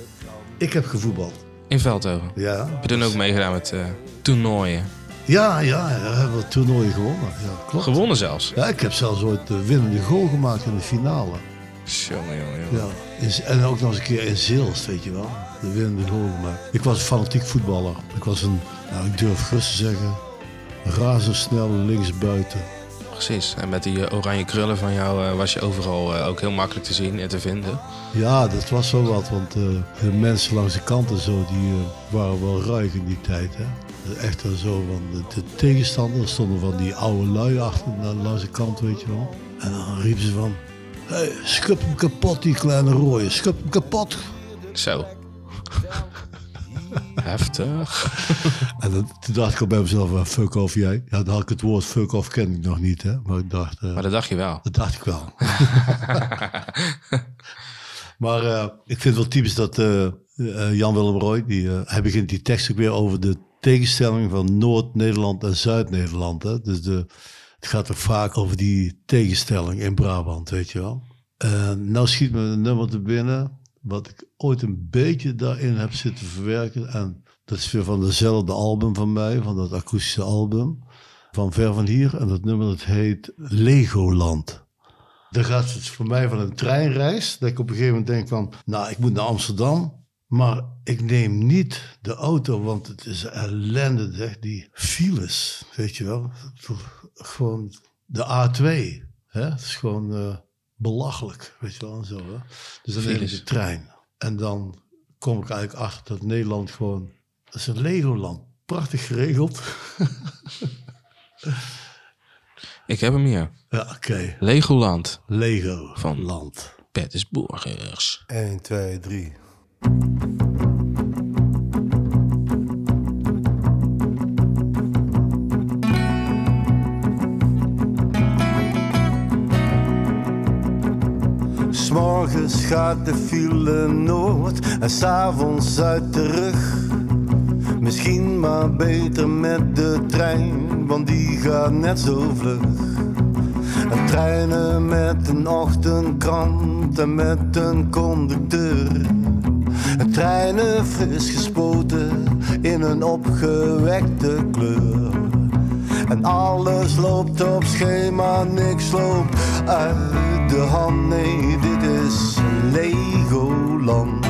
Ik heb gevoetbald, In Veldhoven. ja. Heb je toen ook meegedaan met eh, toernooien? Ja, ja, we hebben wat toernooien gewonnen. Ja, klopt. Gewonnen zelfs. Ja, ik heb zelfs ooit de winnende goal gemaakt in de finale. Jongen, jongen, jongen. Ja. Is- En ook nog eens een keer in Zeelst, weet je wel. De winnende goal gemaakt. Ik was een fanatiek voetballer. Ik was een, nou, ik durf gerust te zeggen, razendsnelle linksbuiten. Precies. En met die eh, oranje krullen van jou eh, was je overal eh, ook heel makkelijk te zien en te vinden. Ja, dat was wel wat, want de mensen langs de kant en zo, die waren wel ruig in die tijd. Hè? Echt zo van de, de tegenstanders stonden van die oude lui achter langs de kant, weet je wel. En dan riepen ze van, hey, schub hem kapot die kleine rooie, schub hem kapot. Zo. Heftig. En dan, toen dacht ik al bij mezelf, uh, fuck off jij. Ja, dan had ik het woord fuck off ken ik nog niet, hè. Maar ik dacht, eh, Maar dat dacht je wel. dat dacht ik wel. maar eh, ik vind het wel typisch dat eh, eh, Jan-Willem Roy, die, eh, hij begint die tekst ook weer over de tegenstelling van Noord-Nederland en Zuid-Nederland. hè. Dus de, het gaat toch vaak over die tegenstelling in Brabant, weet je wel. Eh, nou schiet me een nummer te binnen, wat ik ooit een beetje daarin heb zitten verwerken. En dat is weer van dezelfde album van mij, van dat akoestische album. Van Ver van Hier. En dat nummer dat heet Legoland. Dan gaat voor mij van een treinreis. Dat ik op een gegeven moment denk van, nou, ik moet naar Amsterdam. Maar ik neem niet de auto, want het is ellende, zeg, die files, weet je wel. Gewoon de A2, hè? Het is gewoon eh, belachelijk, weet je wel, en zo, hè? Dus dan neem ik de trein. En dan kom ik eigenlijk achter dat Nederland gewoon, dat is een Legoland. Prachtig geregeld. Ik heb hem hier. Ja, oké. Legoland. Lego Van- land. Petersburgers. 1, 2, 3. S'morgens gaat de file noord en s'avonds uit de rug. Misschien maar beter met de trein, want die gaat net zo vlug. En treinen met een ochtendkrant en met een conducteur. En treinen fris gespoten in een opgewekte kleur. En alles loopt op schema, niks loopt uit de hand. Nee, dit is Legoland.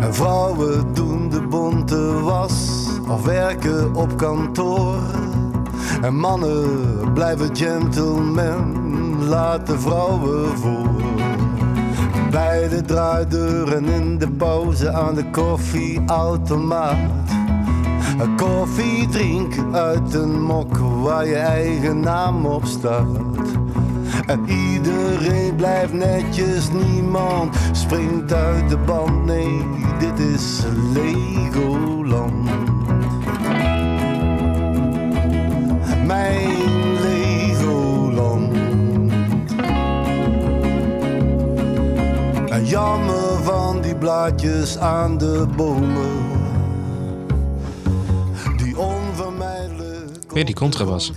En vrouwen doen de bonte was of werken op kantoor. En mannen blijven gentlemen, laten vrouwen voor. Bij de draaideur en in de pauze aan de koffieautomaat. Een koffie drinken uit een mok waar je eigen naam op staat. En iedereen blijft netjes, niemand springt uit de band. Nee, dit is Legoland. En jammer van die blaadjes aan de bomen. Die onvermijdelijk. Weer die contrabas.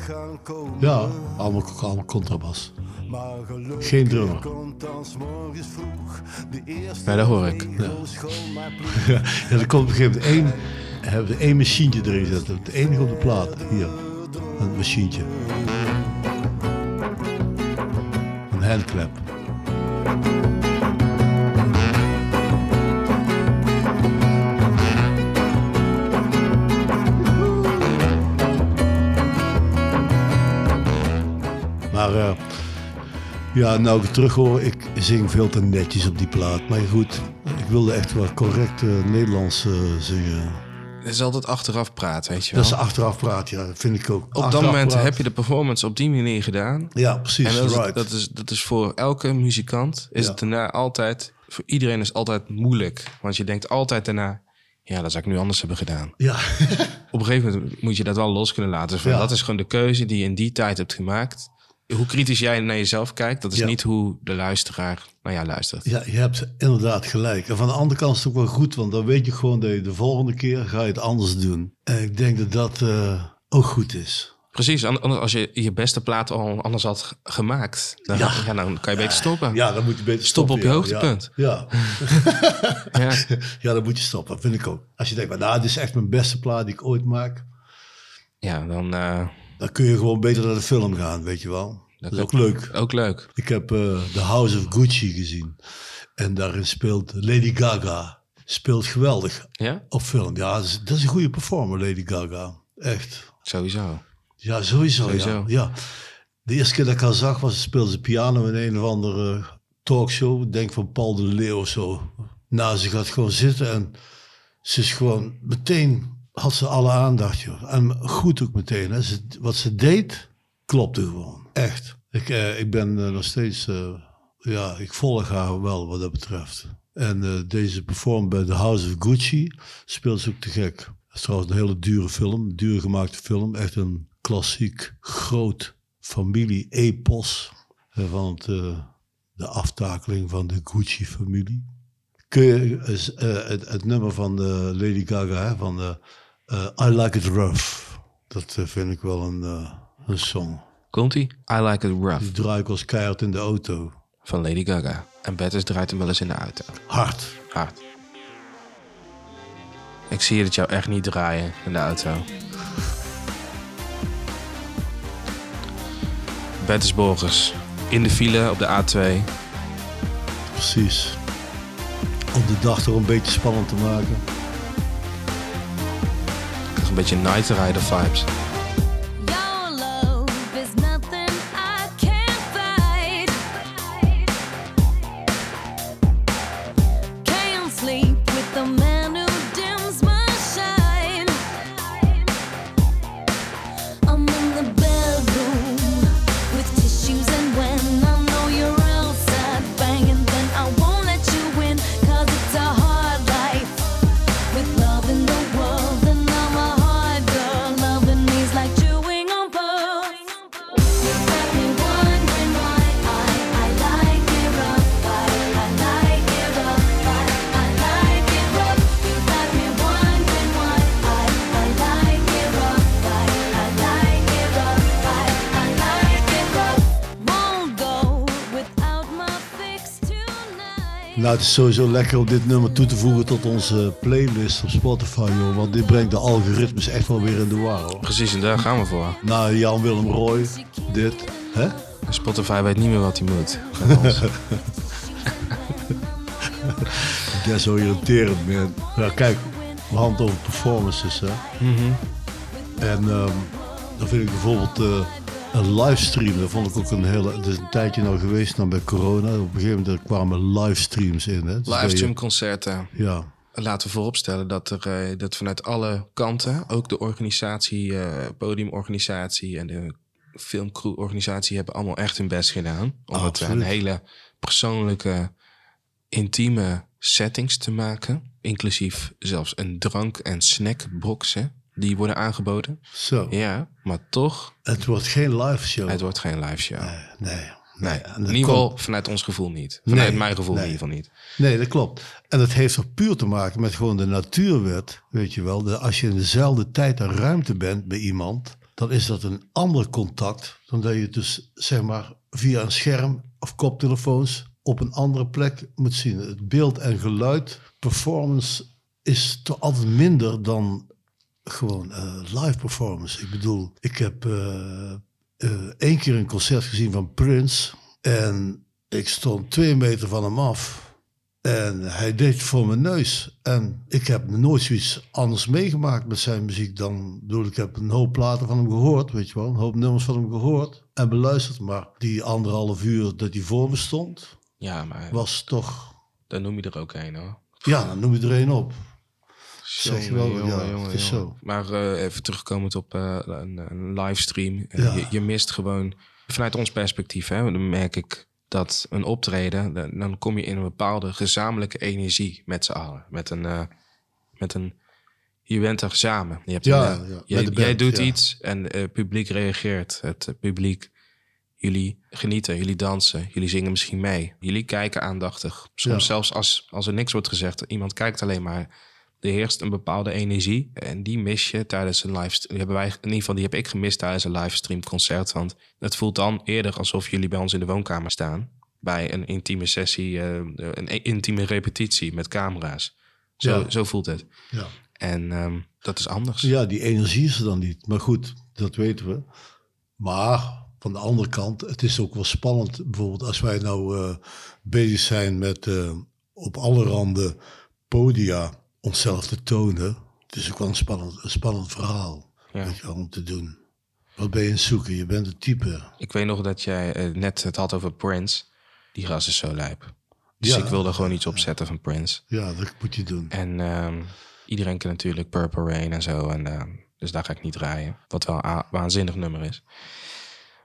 Ja, allemaal, allemaal contrabas. Geen drummer. komt dan 's morgens vroeg de eerste Ja, dat hoor ik. Schoonmaakploeg. Ja, er komt op een gegeven moment één, hebben één machientje erin zetten. Het enige op de plaat. Hier, een machientje. Een handclap. Maar eh, Ja, nou ik terug hoor, ik zing veel te netjes op die plaat. Maar goed, ik wilde echt wel correct eh, Nederlands eh, zingen. Het is altijd achteraf praten, weet je wel. Dat is achteraf praat, ja, dat vind ik ook. Op dat moment praat. heb je de performance op die manier gedaan. Ja, precies, En dat is, dat, is, dat is voor elke muzikant, is Ja. het daarna altijd, voor iedereen is het altijd moeilijk. Want je denkt altijd daarna, ja, dat zou ik nu anders hebben gedaan. Ja, Op een gegeven moment moet je dat wel los kunnen laten. Ja. Dat is gewoon de keuze die je in die tijd hebt gemaakt. Hoe kritisch jij naar jezelf kijkt, dat is Ja. niet hoe de luisteraar naar jou luistert. ja, je hebt inderdaad gelijk. En van de andere kant is het ook wel goed, want dan weet je gewoon dat je de volgende keer ga je het anders doen. En ik denk dat dat eh, ook goed is. Precies, an- anders als je je beste plaat al anders had gemaakt, dan, ja. Ja. dan kan je beter stoppen. Ja, dan moet je beter Stop stoppen. op je hoogtepunt. Ja, Ja. ja. dan moet je stoppen, vind ik ook. Als je denkt, maar, nou, dit is echt mijn beste plaat die ik ooit maak. Ja, dan uh, Dan kun je gewoon beter naar de film gaan, weet je wel. Dat, is ook leuk. ook leuk. Ik heb eh The House of Gucci gezien. En daarin speelt Lady Gaga. Speelt geweldig Ja, op film. Ja, dat is, dat is een goede performer, Lady Gaga. Echt. sowieso. Ja, sowieso. Sowieso. Ja. ja. De eerste keer dat ik haar zag, was, speelde ze piano in een of andere talkshow. Ik Denk van Paul de Leeuw of zo. Nou, ze gaat gewoon zitten en ze is gewoon meteen had ze alle aandacht. Joh. En goed ook meteen. Hè. Ze, wat ze deed, klopte gewoon. Echt. Ik, eh, ik ben eh, nog steeds, eh, ja, ik volg haar wel wat dat betreft. En eh, deze perform bij The House of Gucci speelt ze ook te gek. Dat is trouwens een hele dure film, duur gemaakte film. Echt een klassiek, groot familie-epos van het, de aftakeling van de Gucci-familie. Kun je het, het nummer van Lady Gaga, hè, van I Like It Rough. Dat eh, vind ik wel een, eh, een song. Komt-ie? I Like It Rough Die draai ik als keihard in de auto. van Lady Gaga. En Bettis draait hem wel eens in de auto. Hard. Hard. Ik zie het jou echt niet draaien in de auto. Bettis Borgers. In de file op de A2. Precies. Om de dag er een beetje spannend te maken. Een beetje Night Rider vibes. Het is sowieso lekker om dit nummer toe te voegen tot onze playlist op Spotify, joh. Want dit brengt de algoritmes echt wel weer in de war, hoor. Precies, en daar gaan we voor. Nou, Jan-Willem Roy, dit. Hè? Spotify weet niet meer wat hij moet. Desoriënterend, man. Ja, kijk, we het over performances, hè. En ehm, dan vind ik bijvoorbeeld eh, een livestream, dat vond ik ook een hele... Het is een tijdje nou geweest dan bij corona. Op een gegeven moment kwamen livestreams in, hè. Dus dat je- Livestream concerten. Ja, Laten we vooropstellen dat er eh, dat vanuit alle kanten, ook de organisatie, eh, podiumorganisatie en de filmcreworganisatie hebben allemaal echt hun best gedaan. Om het een hele persoonlijke, intieme settings te maken. Inclusief zelfs een drank- en snackboxen die worden aangeboden. zo. Ja, maar toch, Het wordt geen live show. het wordt geen live show. Nee, nee. Nee, in ieder geval komt- vanuit ons gevoel niet. Vanuit mijn gevoel in ieder geval niet. Nee, dat klopt. En dat heeft er puur te maken met gewoon de natuurwet. Weet je wel, de, als je in dezelfde tijd en ruimte bent bij iemand, dan is dat een ander contact dan dat je het dus zeg maar via een scherm of koptelefoons op een andere plek moet zien. Het beeld en geluid, performance is toch altijd minder dan gewoon eh, live performance. Ik bedoel, ik heb eh, eh, één keer een concert gezien van Prince en ik stond twee meter van hem af. En hij deed voor mijn neus. En ik heb nooit zoiets anders meegemaakt met zijn muziek dan... bedoel, ik heb een hoop platen van hem gehoord, weet je wel. Een hoop nummers van hem gehoord en beluisterd. Maar die anderhalf uur dat hij voor me stond, Ja, maar was toch... dan noem je er ook een hoor. Ja, dan noem je er één op. Zeg je wel, Jongen, ja, jongen, het is jongen. zo. Maar eh, even terugkomend op eh, een, een livestream. Eh, Ja. je, je mist gewoon, vanuit ons perspectief, hè, dan merk ik dat een optreden, dan, dan kom je in een bepaalde gezamenlijke energie met z'n allen. Met een, met een, je bent er samen. Je hebt Ja, een, ja, jij, doet iets en het publiek reageert. Het publiek, jullie genieten, jullie dansen, jullie zingen misschien mee. Jullie kijken aandachtig. Soms Ja. zelfs als, als er niks wordt gezegd, iemand kijkt alleen maar. Er heerst een bepaalde energie en die mis je tijdens een livestream. Hebben wij, in ieder geval die heb ik gemist tijdens een livestream concert. Want het voelt dan eerder alsof jullie bij ons in de woonkamer staan. Bij een intieme sessie, eh, een intieme repetitie met camera's. Zo, Ja. zo voelt het. Ja. En ehm, dat is anders. Ja, die energie is er dan niet. Maar goed, dat weten we. Maar van de andere kant, het is ook wel spannend. Bijvoorbeeld als wij nou eh, bezig zijn met eh, op alle randen podia onszelf te tonen. Het is ook wel een spannend, een spannend verhaal Ja. weet je wel, om te doen. Wat ben je aan het zoeken? Je bent het type. Ik weet nog dat jij eh, net het had over Prince. Die gast is zo lijp. Dus Ja. ik wilde gewoon iets opzetten van Prince. Ja, dat moet je doen. En ehm, iedereen kent natuurlijk Purple Rain en zo. En, ehm, dus daar ga ik niet draaien. Wat wel een waanzinnig nummer is.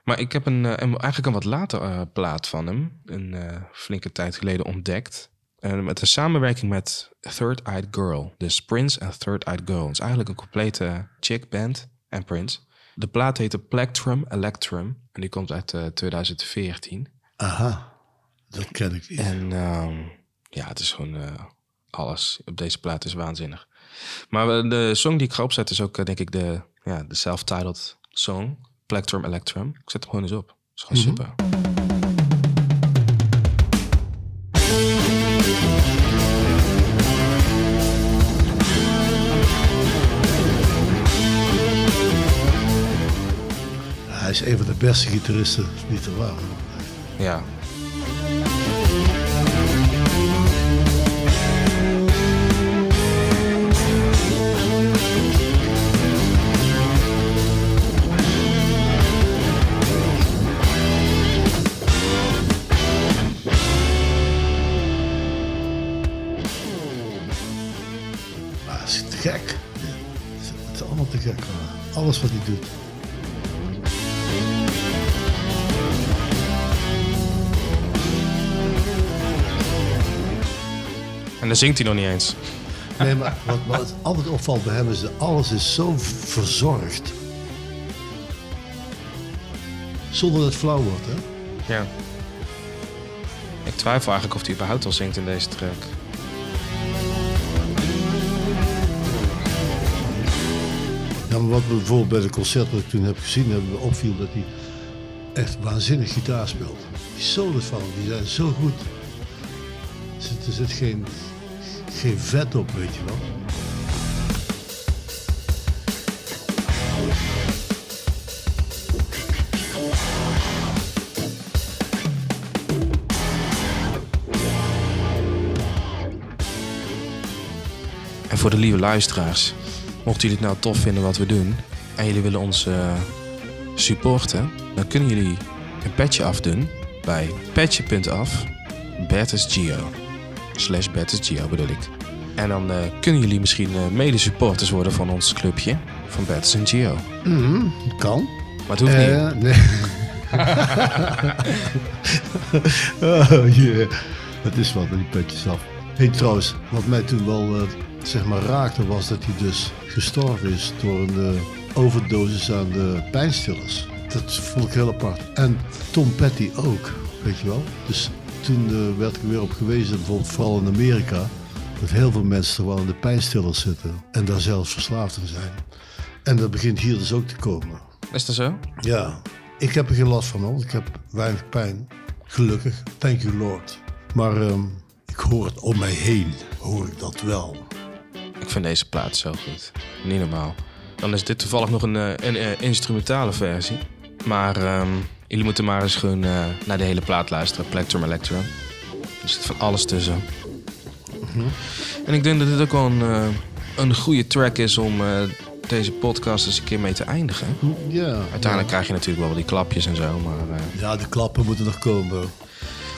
Maar ik heb een, eh, een- eigenlijk een wat later eh, plaat van hem. Een flinke tijd geleden ontdekt. En met een samenwerking met Third Eyed Girl. Dus Prince en Third Eyed Girl. Het is eigenlijk een complete chick band en Prince. De plaat heette Plectrum Electrum. En die komt uit eh, 2014. Aha, dat ken ik niet. En ehm, ja, het is gewoon eh, alles op deze plaat is waanzinnig. Maar eh, de song die ik ga opzetten is ook eh, denk ik de, ja, de self-titled song. Plectrum Electrum. Ik zet hem gewoon eens op. Dat is gewoon super. Is een van de beste gitaristen, niet te waar. Ja. Maar het is te gek. Het is, allemaal te gek. Alles wat hij doet. En dan zingt hij nog niet eens. Nee, maar wat, wat altijd opvalt bij hem is dat alles is zo verzorgd. Zonder dat het flauw wordt, hè? Ja. Ik twijfel eigenlijk of hij überhaupt al zingt in deze track. Ja, maar wat we bijvoorbeeld bij de concert dat ik toen heb gezien, hebben we opviel dat hij echt waanzinnig gitaar speelt. Die solos van hem, die zijn zo goed. Er zit, er zit geen, geen vet op, weet je wel. En voor de lieve luisteraars, mochten jullie het nou tof vinden wat we doen en jullie willen ons eh, supporten, dan kunnen jullie een petje afdoen bij petje.af Bertus. Slash bedoel ik. En dan eh, kunnen jullie misschien eh, mede supporters worden van ons clubje van Bertus en Gio. Kan. Maar het hoeft niet. Eh, nee. oh, yeah. Het is wat met die petjes af. Hey, trouwens, wat mij toen wel zeg maar raakte was dat hij dus gestorven is door een overdosis aan de pijnstillers. Dat vond ik heel apart. En Tom Petty ook, weet je wel. Dus toen werd ik er weer op gewezen, bijvoorbeeld vooral in Amerika, dat heel veel mensen er wel in de pijnstillers zitten en daar zelfs verslaafd aan zijn. En dat begint hier dus ook te komen. Is dat zo? Ja, ik heb er geen last van, want ik heb weinig pijn. Gelukkig, thank you Lord. Maar ehm, ik hoor het om mij heen, hoor ik dat wel. Ik vind deze plaat zo goed. Niet normaal. Dan is dit toevallig nog een, eh, een, eh, instrumentale versie. Maar ehm, jullie moeten maar eens gewoon eh, naar de hele plaat luisteren. Plectrum Electrum. Er zit van alles tussen. En ik denk dat dit ook wel een, eh, een goede track is om eh, deze podcast eens een keer mee te eindigen. Ja. Uiteindelijk krijg je natuurlijk wel die klapjes en zo. Maar, Ja, de klappen moeten nog komen.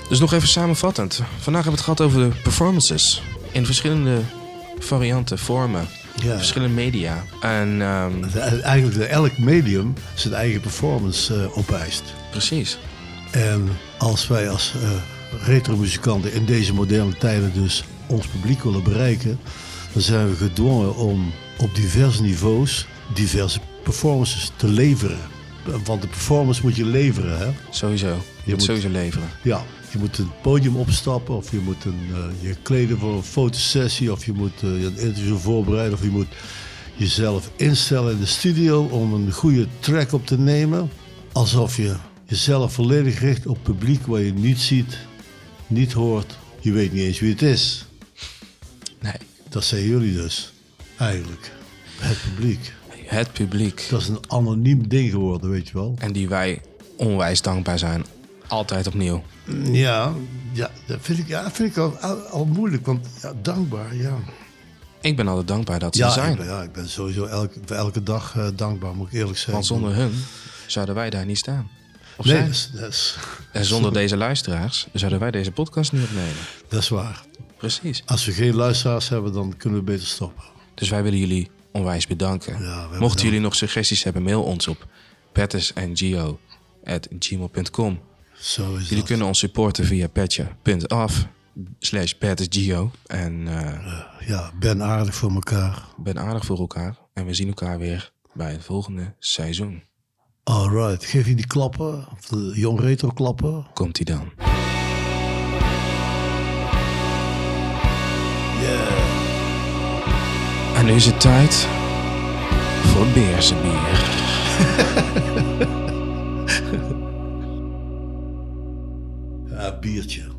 Dus nog even samenvattend. Vandaag hebben we het gehad over de performances. In verschillende varianten, vormen, Ja. verschillende media. En ehm, Eigenlijk dat elk medium zijn eigen performance eh, opeist. precies. En als wij als eh retro-muzikanten in deze moderne tijden dus ons publiek willen bereiken, dan zijn we gedwongen om op diverse niveaus diverse performances te leveren. Want de performance moet je leveren, hè? Sowieso. Je, moet sowieso leveren. Ja, je moet een podium opstappen of je moet een, eh, je kleden voor een fotosessie of je moet eh, een interview voorbereiden of je moet jezelf instellen in de studio om een goede track op te nemen. Alsof je jezelf volledig richt op publiek waar je niet ziet, niet hoort, je weet niet eens wie het is. Nee, Dat zijn jullie dus, eigenlijk. Het publiek. het publiek. Dat is een anoniem ding geworden, weet je wel. En die wij onwijs dankbaar zijn. Altijd opnieuw. Ja, ja dat vind ik, ja, vind ik al, al, al moeilijk, want ja, dankbaar, ja. Ik ben altijd dankbaar dat ze Ja, er zijn. Ik ben, ja, ik ben sowieso elke, elke dag eh, dankbaar, moet ik eerlijk zeggen. Want zonder hun zouden wij daar niet staan. Of Nee, En zonder deze luisteraars zouden wij deze podcast niet opnemen. dat is waar. Precies. Als we geen luisteraars hebben, dan kunnen we beter stoppen. Dus wij willen jullie onwijs bedanken. hebben Mochten jullie nog suggesties hebben, mail ons op pettisandgio.gmail.com. Zo is Jullie dat. kunnen ons supporten via petje.af slash. En eh, Ja, ben aardig voor elkaar. ben aardig voor elkaar. En we zien elkaar weer bij het volgende seizoen. Alright, geef je die klappen, of de jong retro klappen. Komt-ie dan. Yeah. En nu is het tijd voor beersenbier. Ja, biertje.